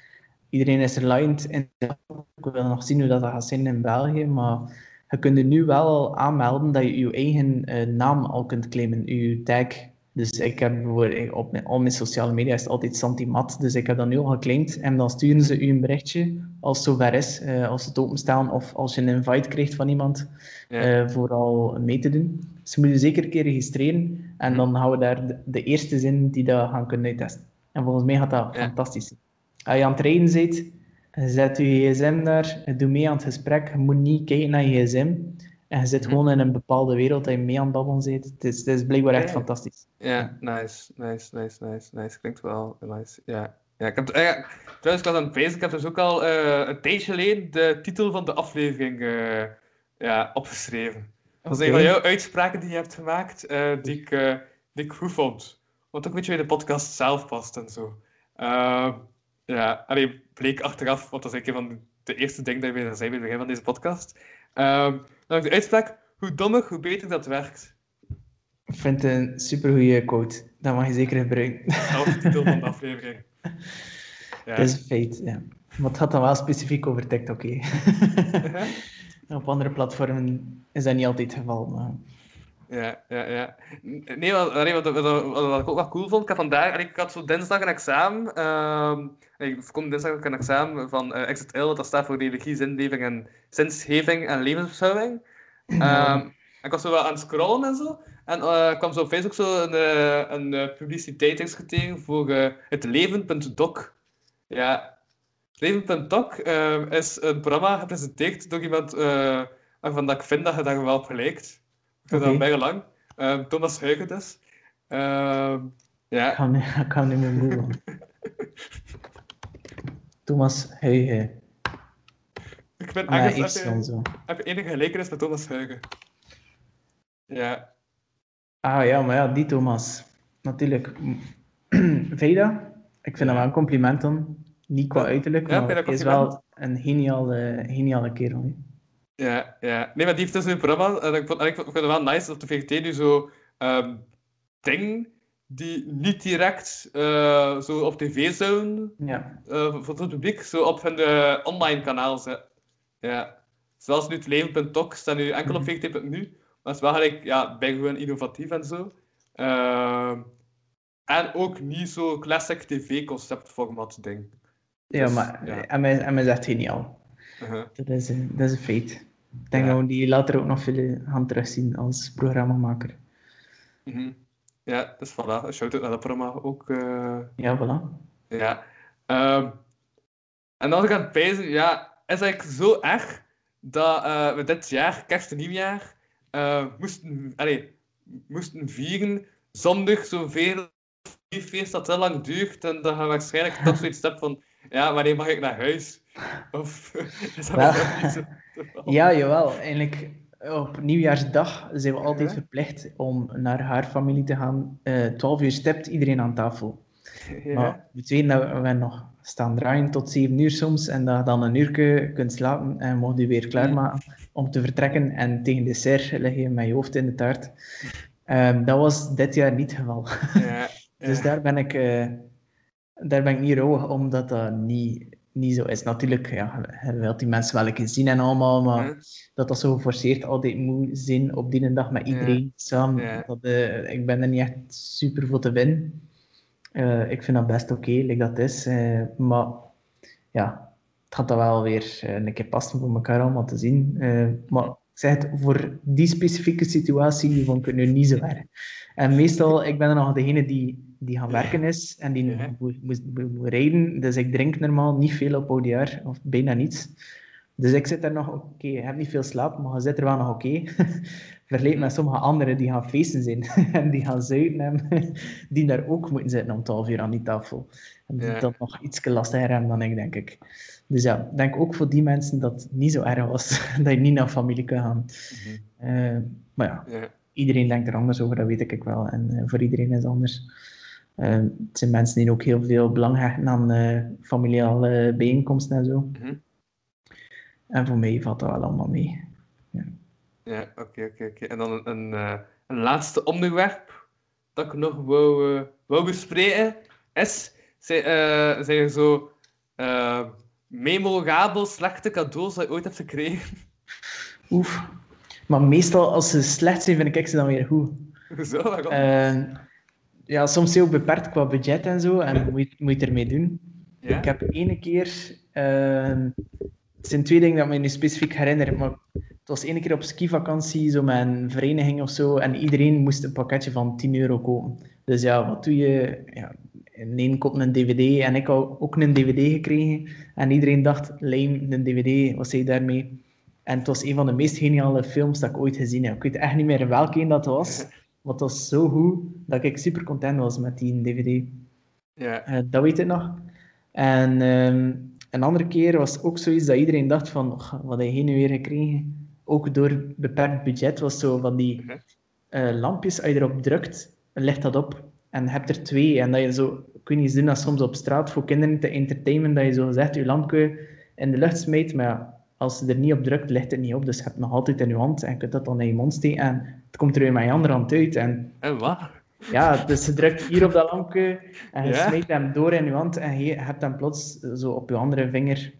S2: iedereen is er lined. in. Ik wil nog zien hoe dat gaat zijn in België. Maar je kunt er nu wel al aanmelden dat je je eigen eh, naam al kunt claimen. Je tag. Dus ik heb bijvoorbeeld op mijn, al mijn sociale media is het altijd Santimat. Dus ik heb dat nu al geclaimd. En dan sturen ze u een berichtje als het zover is. eh, als ze het openstaan of als je een invite krijgt van iemand
S3: Ja.
S2: eh, voor al mee te doen. Dus je moet je zeker een keer registreren en dan gaan we daar de, de eerste zin die dat gaan kunnen uittesten. En volgens mij gaat dat
S3: Ja.
S2: fantastisch zijn. Als je aan het rijden bent, zet je gsm daar, doe mee aan het gesprek. Je moet niet kijken naar je gsm. En je zit
S3: Mhm.
S2: gewoon in een bepaalde wereld dat je mee aan het babbelen bent. Het is, het is blijkbaar echt
S3: Ja.
S2: fantastisch.
S3: Ja, nice, nice, nice, nice, nice. Klinkt wel nice. Ja. Ja, ik heb, eh, ja, trouwens, ik was aan het. Ik heb dus ook al eh, een tijdje geleden de titel van de aflevering eh, ja, opgeschreven. Dat is een van jouw uitspraken die je hebt gemaakt, eh, die, ik, eh, die ik goed vond. Wat ook een beetje bij de podcast zelf past en zo. Ehm, ja, alleen bleek achteraf, want dat is een van de eerste dingen die we zei bij het begin van deze podcast. Ehm dan de uitspraak, hoe dommer, hoe beter dat werkt.
S2: Ik vind het een supergoeie quote. Dat mag je zeker gebruiken.
S3: Dat de titel van de aflevering. *laughs* Ja.
S2: Het is een feit, ja. Maar het gaat dan wel specifiek over TikTok. hè. *laughs* Op andere platformen is dat niet altijd het geval. Maar...
S3: Ja, ja, ja. Nee, wat, wat, wat, wat, ik ook wel cool vond, ik had vandaag, ik had zo dinsdag een examen. ehm ik kom dinsdag ook een examen van eh XZL, dat staat voor religie, zinleving en zinsgeving en levensbeschouwing. Ehm, ik was zo wel aan het scrollen en zo. En eh, ik kwam zo op Facebook zo een, uh, een uh, publiciteit tegen voor het leven.doc. Ja, leven.doc is een programma gepresenteerd door iemand waarvan dat ik vind dat je daar wel op gelijkt. Ik vind okay. dat bijna lang. Thomas Huygen dus. ja.
S2: Ik kan, *laughs* ik kan niet meer googlen. Thomas Huygen.
S3: Ik ben eigenlijk heb, je, heb je enige gelijkenis met Thomas Huygen. Ja.
S2: Ah ja, maar ja, die Thomas. Natuurlijk. *clears throat* Veda, ik vind hem wel een compliment dan. Niet qua uiterlijk, ja, maar hij is wel een geniale, geniale kerel. He.
S3: Ja, ja. Nee, maar die heeft dus een programma. En ik, vond, ik vind het wel nice dat de VGT nu zo um, dingen die niet direct uh, zo op tv zouden
S2: ja.
S3: uh, voor het publiek, zo op hun uh, online kanaal zetten. Ja. Zoals nu het leven.tok staat nu enkel op mhm. VGT.nu. Maar het is wel gelijk, ja, ben gewoon innovatief en zo. Uh, en ook niet zo classic tv-conceptformat ding.
S2: Ja, dus, maar ja. En, mij, en mij zegt geniaal. Uh -huh. dat, is, dat is een feit. Ik denk ja. dat we die later ook nog veel gaan terugzien als programmamaker.
S3: Mm -hmm. Ja, dus voilà. Shout-out naar dat programma ook. Uh...
S2: Ja, voilà.
S3: Ja. Uh, en als ik aan het pijzen, ja, is eigenlijk zo erg dat uh, we dit jaar, kerst en nieuwjaar, uh, moesten, allez, moesten vieren zonder zoveel feest dat te lang duurt en dat je waarschijnlijk toch *laughs* zoiets hebt van ja, wanneer mag ik naar huis? Of *laughs* is dat wel,
S2: niet zo? *laughs* Ja, jawel. Eigenlijk op nieuwjaarsdag zijn we altijd ja. verplicht om naar haar familie te gaan. Uh, 12 uur stept iedereen aan tafel. Ja. Maar we dat we nog staan draaien tot 7 uur soms en dat je dan een uur kunt slapen en mocht je weer klaarmaken om te vertrekken en tegen dessert leg je met je hoofd in de taart. Um, dat was dit jaar niet het geval. Ja, *laughs* dus daar ben ik, uh, daar ben ik niet rouwig, omdat dat niet, niet zo is. Natuurlijk, ja, je wilt die mensen wel eens zien en allemaal, maar dat dat zo geforceerd altijd moet zijn op die dag met iedereen samen. Dat, uh, ik ben er niet echt super voor te winnen. Uh, ik vind dat best oké, okay, like dat is. maar ja, het gaat dan wel weer een keer passen voor elkaar allemaal te zien. Maar ik zeg het, voor die specifieke situatie vond ik het nu niet zo erg. En meestal, ik ben dan nog degene die, die gaan werken is en die moet, rijden. Dus ik drink normaal niet veel op oudejaar, of bijna niets. Dus ik zit er nog, oké, okay, ik heb niet veel slaap, maar je zit er wel nog oké. *laughs* Okay. Verleid met sommige anderen die gaan feesten zijn *laughs* en die gaan zuiden hebben, *laughs* die daar ook moeten zitten om 12 uur aan die tafel. En die ja. dat nog iets lastiger hebben dan ik, denk ik. Dus ja, ik denk ook voor die mensen dat het niet zo erg was dat je niet naar familie kan gaan. Mm -hmm. uh, maar ja, ja, iedereen denkt er anders over, dat weet ik wel. En uh, voor iedereen is het anders. Uh, het zijn mensen die ook heel veel belang hechten aan familiale bijeenkomsten en zo. Mm -hmm. En voor mij valt dat wel allemaal mee. Ja,
S3: ja oké, okay, oké, okay, oké. Okay. En dan een, een, een, laatste onderwerp dat ik nog wou, wou bespreken is, zijn, zijn er zo memorabel slechte cadeaus dat je ooit hebt gekregen?
S2: Oef. Maar meestal, als ze slecht zijn, vind ik ze dan weer goed. *laughs*
S3: Zo,
S2: uh, ja, soms heel beperkt qua budget en zo. En moet, moet je ermee doen. Ja? Ik heb ene keer... Uh, het zijn twee dingen dat me nu specifiek herinner. Maar het was ene keer op skivakantie, zo met een vereniging of zo. En iedereen moest een pakketje van 10 euro kopen. Dus ja, wat doe je? Ja, een koopt een dvd en ik had ook een dvd gekregen. En iedereen dacht, lame, een dvd, wat zei je daarmee? En het was een van de meest geniale films dat ik ooit gezien heb. Ik weet echt niet meer welke een dat was. *laughs* Maar het was zo goed dat ik super content was met die dvd.
S3: Ja.
S2: Uh, dat weet ik nog. En um, een andere keer was ook zoiets dat iedereen dacht van, oh, wat heb je nu weer gekregen? Ook door beperkt budget was zo van die uh, lampjes, als je erop drukt, ligt dat op. En hebt er twee. En dat je zo, ik weet niet, zien dat soms op straat voor kinderen te entertainen, dat je zo gezegd je lampje in de lucht smijt. Maar ja, als je er niet op drukt, ligt het niet op. Dus je hebt het nog altijd in je hand en je kunt dat dan in je mond steken. En het komt er weer met je andere hand uit. En,
S3: en wat?
S2: Ja, dus je drukt hier op dat lampje en je ja? smijt hem door in je hand. En je hebt dan plots zo op je andere vinger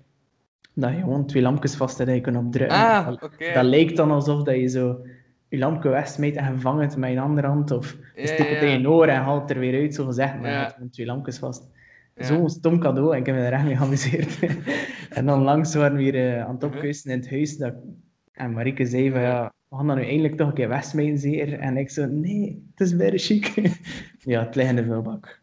S2: dat je gewoon twee lampjes vast hebt dat je kunt opdrukken.
S3: Ah, okay.
S2: Dat lijkt dan alsof dat je zo je lampje wegsmijt en je vangt het met je andere hand. Of je steekt het in je oor en haalt het er weer uit, zo gezegd. Maar je hebt twee lampjes vast. Ja. Zo'n stom cadeau en ik heb me er echt mee geamuseerd. *laughs* en dan langs waren we weer uh, aan het opkuisen in het huis. Dat... En Marieke zei van ja, we gaan dat nu eindelijk toch een keer wegsmijten, zeker? En ik zo, nee, het is very chic. *laughs* ja, het ligt in de vuilbak.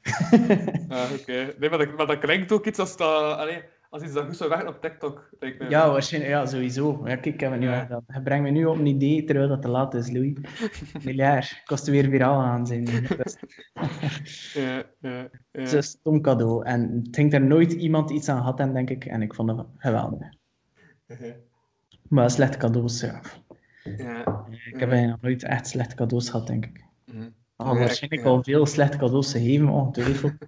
S3: Ah, oké. Nee, maar dat, maar dat klinkt ook iets als dat... Allee, als iets dat goed zou werken op TikTok. lijkt mij.
S2: ja, waarschijnlijk, ja, sowieso. Ja, kijk, ik heb het nu
S3: Ja.
S2: al gedaan. Je brengt me nu op een idee, terwijl dat te laat is, Louis. *laughs* Miljard. Kost weer viraal aan zijn.
S3: Ja, ja.
S2: Het is een stom cadeau. En ik denk dat er nooit iemand iets aan had, en denk ik. En ik vond het geweldig. Maar slechte cadeaus, ja.
S3: Ja.
S2: Ik heb nog nooit echt slechte cadeaus gehad, denk ik.
S3: Mhm.
S2: Al
S3: Ja,
S2: waarschijnlijk
S3: ik- ja.
S2: al veel slechte cadeaus gegeven, ongetwijfeld. *laughs*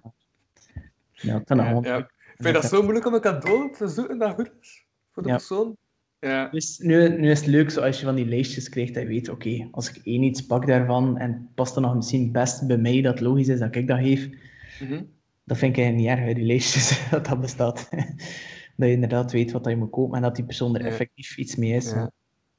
S2: Ja, ik kan dat
S3: Ja. Ik vind dat zo moeilijk om een cadeau te zoeken dat goed is voor de
S2: Ja.
S3: persoon. Ja.
S2: Dus nu, nu is het leuk zo als je van die lijstjes krijgt dat je weet, oké, als ik één iets pak daarvan en het past dan nog misschien best bij mij, dat logisch is dat ik dat geef,
S3: Mhm.
S2: dat vind ik eigenlijk niet erg, die lijstjes, *laughs* dat dat bestaat. *laughs* dat je inderdaad weet wat dat je moet kopen en dat die persoon er effectief iets mee is.
S3: Ja.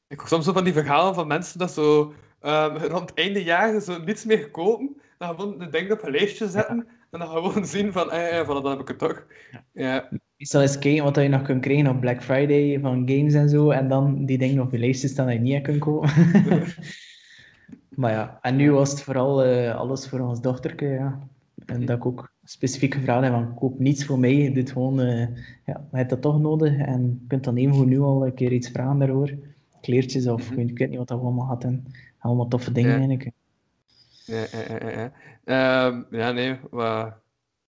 S3: Ik hoor soms zo van die verhalen van mensen dat zo ehm, *laughs* rond het einde jaar zo niets meer kopen, dan gewoon de dingen op een lijstje zetten en dan gewoon zien van, eh, van dan heb ik het toch. Ja,
S2: Meestal eens kijken wat je nog kunt krijgen op Black Friday van games en zo, en dan die dingen op je lijstje staan dat je niet kunt kopen. maar ja, en nu was het vooral eh, alles voor ons dochterke, ja. En dat ik ook specifiek gevraagd heb van, koop niets voor mij, dit gewoon, eh, ja, je hebt dat toch nodig, en je kunt dan even nu al een keer iets vragen daarvoor. Kleertjes of
S3: Mhm.
S2: ik weet niet wat dat allemaal hadden. Allemaal toffe dingen
S3: Ja.
S2: eigenlijk.
S3: ja, ja, ja. Ehm, ja nee, maar ik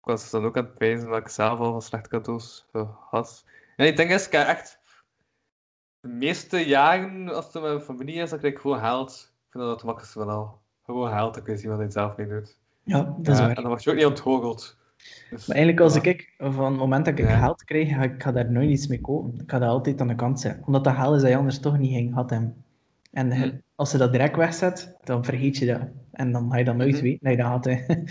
S3: was dan ook aan het pijzen dat ik zelf al van slechte cadeaus eh, had. En ik denk is, ik echt de meeste jaren, als het met mijn familie is, dan krijg ik gewoon geld. Ik vind dat het makkelijkste van al. Gewoon geld, dan kun je zien wat hij zelf mee doet.
S2: Ja, dat is waar.
S3: en dan word je ook niet ontgoocheld. Dus,
S2: Maar eigenlijk als ik, van het moment dat ik
S3: Ja.
S2: geld krijg, ga ik ga daar nooit iets mee kopen. Ik ga dat altijd aan de kant zetten. Omdat dat geld is dat je anders toch niet ging had hem. En je-
S3: Mhm.
S2: als je dat direct wegzet, dan vergeet je dat. En dan ga je dat nooit
S3: Mhm.
S2: weten dat je dat had. Hè. *laughs*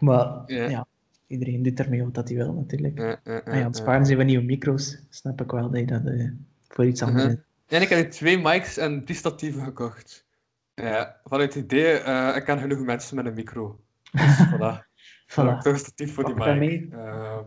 S2: maar
S3: Ja.
S2: ja. iedereen doet ermee wat hij wil natuurlijk.
S3: Ja,
S2: en ja, het sparen zijn van nieuwe micro's, snap ik wel dat je dat eh, voor iets anders is.
S3: En ik heb twee mics en drie statieven gekocht. Ja, vanuit het idee, eh, ik ken genoeg mensen met een micro. Dus *laughs* voilà.
S2: Voilà.
S3: toch statief voor die
S2: Pak dat
S3: mic.
S2: mee.
S3: Ehm,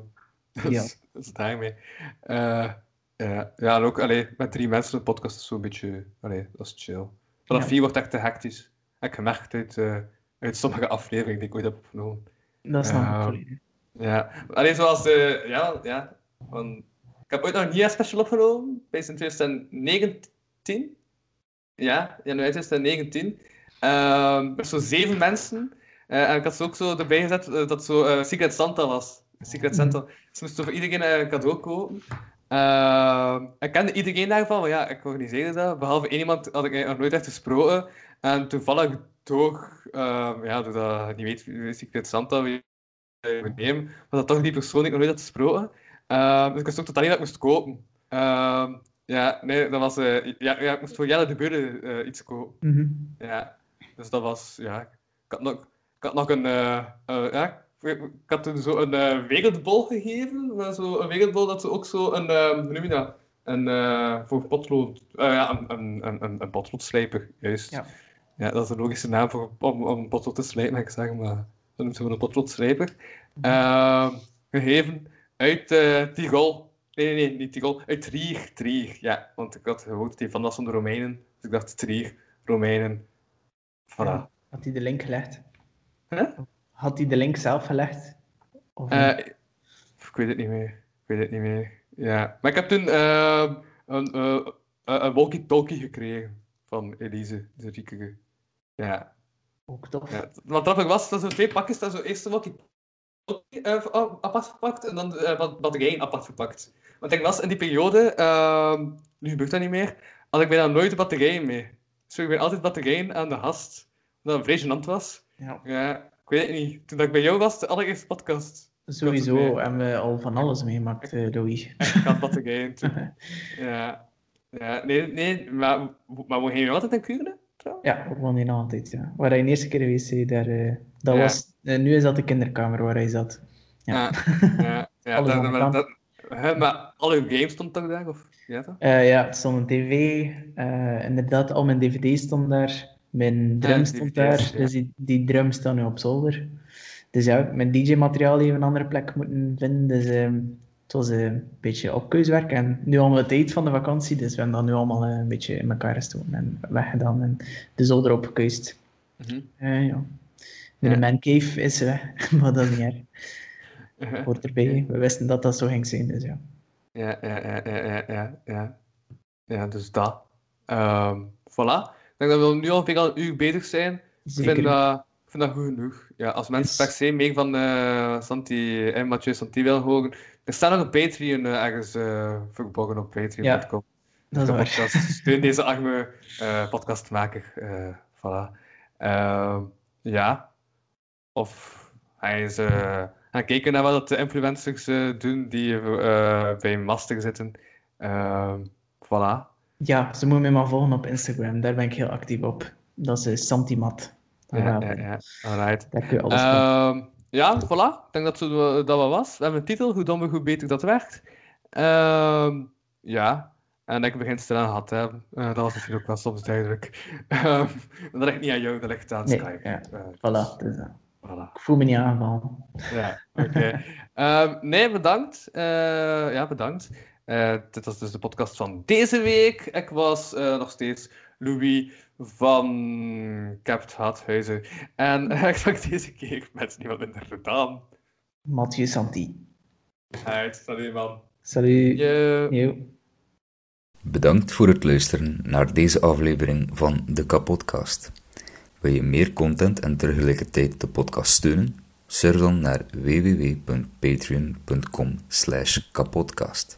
S3: *laughs* dus,
S2: Ja.
S3: dus daarmee. Eh, ja, ja, en ook allee, met drie mensen een podcast is zo'n beetje... Allee, dat is chill. Vanaf
S2: Ja.
S3: vier wordt echt te hectisch. Heb ik gemerkt uit, eh, uit sommige afleveringen die ik ooit heb opgenomen.
S2: Dat snap ik
S3: Ja. alleen zoals de. Ja, ja. Van, ik heb ooit nog een NIA special opgenomen, bij in 2019. Ja, januari 2019. Ehm met zo'n zeven mensen. Eh, en ik had ze ook zo erbij gezet eh, dat zo eh, Secret Santa was. Secret
S2: Mhm.
S3: Santa. Ze moesten voor iedereen een cadeau kopen. Ehm, ik kende iedereen daarvan, maar ja, ik organiseerde dat. Behalve één iemand had ik nog nooit echt gesproken. En toevallig door, ehm, ja, doordat je niet weet Secret Santa wie nemen, was dat toch die persoon die ik nog nooit had gesproken. Ehm, dus ik wist ook totaal niet dat ik moest kopen. Ja, nee, dat was... ja, ja, ik moest voor Jelle de Beurde eh, iets kopen.
S2: Mhm.
S3: Ja, dus dat was... Ja, ik had nog, ik had nog een... eh, eh, ja, ik, had toen zo een eh, wereldbol gegeven. Zo een wereldbol dat ze ook zo een... hoe noem je dat? Een, voor potlood... ja, een, een, een, een, juist.
S2: Ja.
S3: ja, dat is een logische naam voor, om, om een potlood te slijpen, ik zeggen, maar... Dat noemt ze gewoon een potloodslijper. Ehm, gegeven uit Tirol. Nee, nee, nee, niet Tirol. Uit Trier. Trier, ja. Want ik had gehoord dat die van was van de Romeinen. Dus ik dacht Trier, Romeinen. Voilà.
S2: Ja. Had hij de link gelegd?
S3: Huh?
S2: Had hij de link zelf gelegd? Of
S3: Eh, ik weet het niet meer. Ik weet het niet meer. Ja. Maar ik heb toen ehm, een, eh, een walkie-talkie gekregen van Elise, de riekere. Ja.
S2: Ook tof.
S3: Ja, wat grappig was, dat zo twee pakjes, dat zo eerst een walkie uh, apart verpakt en dan uh, wat batterijen apart verpakt. Want ik was in die periode, uh, nu gebeurt dat niet meer, had ik bijna nooit de batterijen mee. Dus ik ben altijd batterijen aan de hast, omdat het vrij gênant was.
S2: Ja.
S3: Ja, ik weet het niet. Toen dat ik bij jou was, de allereerste podcast,
S2: Sowieso hebben we al van alles meegemaakt, eh, Louis.
S3: ik had batterijen toen. *laughs* Ja. Ja, nee, nee, maar, maar woon je altijd in trouwens?
S2: Ja, we woonden altijd. Ja. Waar hij de eerste keer geweest daar, eh, dat
S3: Ja.
S2: was, eh, nu is dat de kinderkamer waar hij zat. Ja.
S3: Ja, *laughs* ja, dat, maar, dat, hè, maar al uw games stond toch daar? Of, ja, toch?
S2: Ja, het stond een tv, inderdaad, al mijn dvd's stond daar, mijn drum
S3: Ja,
S2: stond daar, dus die, die drum staan nu op zolder. Dus ja, mijn DJ-materiaal even een andere plek moeten vinden, dus ehm, het was eh, een beetje opkeuswerk en nu allemaal het tijd van de vakantie, dus we hebben dat nu allemaal eh, een beetje in elkaar gestoken en weggedaan en de zolder opgekeust.
S3: Mhm.
S2: Eh, ja. De
S3: Ja.
S2: mancave is weg, *laughs* maar dat is niet erg. *laughs* Hoort erbij. We wisten dat dat zo ging zijn, dus ja.
S3: Ja, ja, ja, ja, ja, ja, ja. Dus dat. Ehm voilà. Ik denk dat we nu al veel een uur bezig zijn. Ik vind, dat, ik vind dat goed genoeg. Ja, als mensen per se meer van eh Santi en Mathieu Santi willen horen, er staat nog een Patreon eh, ergens eh verborgen op patreon.com.
S2: dat is waar. *laughs*
S3: Steun deze arme eh, podcastmaker. eh voilà. Ehm, ja. Of hij is eh, gaan kijken naar wat de influencers eh, doen die eh, bij Master zitten. Ehm, voilà.
S2: Ja, ze moeten mij maar volgen op Instagram. Daar ben ik heel actief op. Dat is eh, Santimat.
S3: Ja, ja,
S2: we.
S3: ja. Alright.
S2: Daar kun je alles.
S3: Ehm, ja, voilà. Ik denk dat het zo- dat wat was. We hebben een titel, hoe dommer, hoe beter dat werkt. Ehm, ja. En ik begin stilaan gehad te hebben. Eh, dat was misschien ook wel soms duidelijk. *laughs* Ehm, dat ligt niet aan jou, dat ligt aan
S2: Nee,
S3: Skype.
S2: ja.
S3: Eh,
S2: Voilà, dus, eh,
S3: voilà.
S2: ik voel me niet aangevallen.
S3: Ja, oké. *laughs* Nee, bedankt. Eh, ja, bedankt. Eh, dit was dus de podcast van deze week. Ik was eh, nog steeds Louis van Capt Harthuizen. En *laughs* ik sprak deze keer met niemand minder gedaan.
S2: Mathieu Santi.
S3: Uit, salut man.
S2: Salut. Yo.
S4: Bedankt voor het luisteren naar deze aflevering van de Kapodcast. Wil je meer content en tegelijkertijd de podcast steunen? Surf dan naar www.patreon.com kapodcast.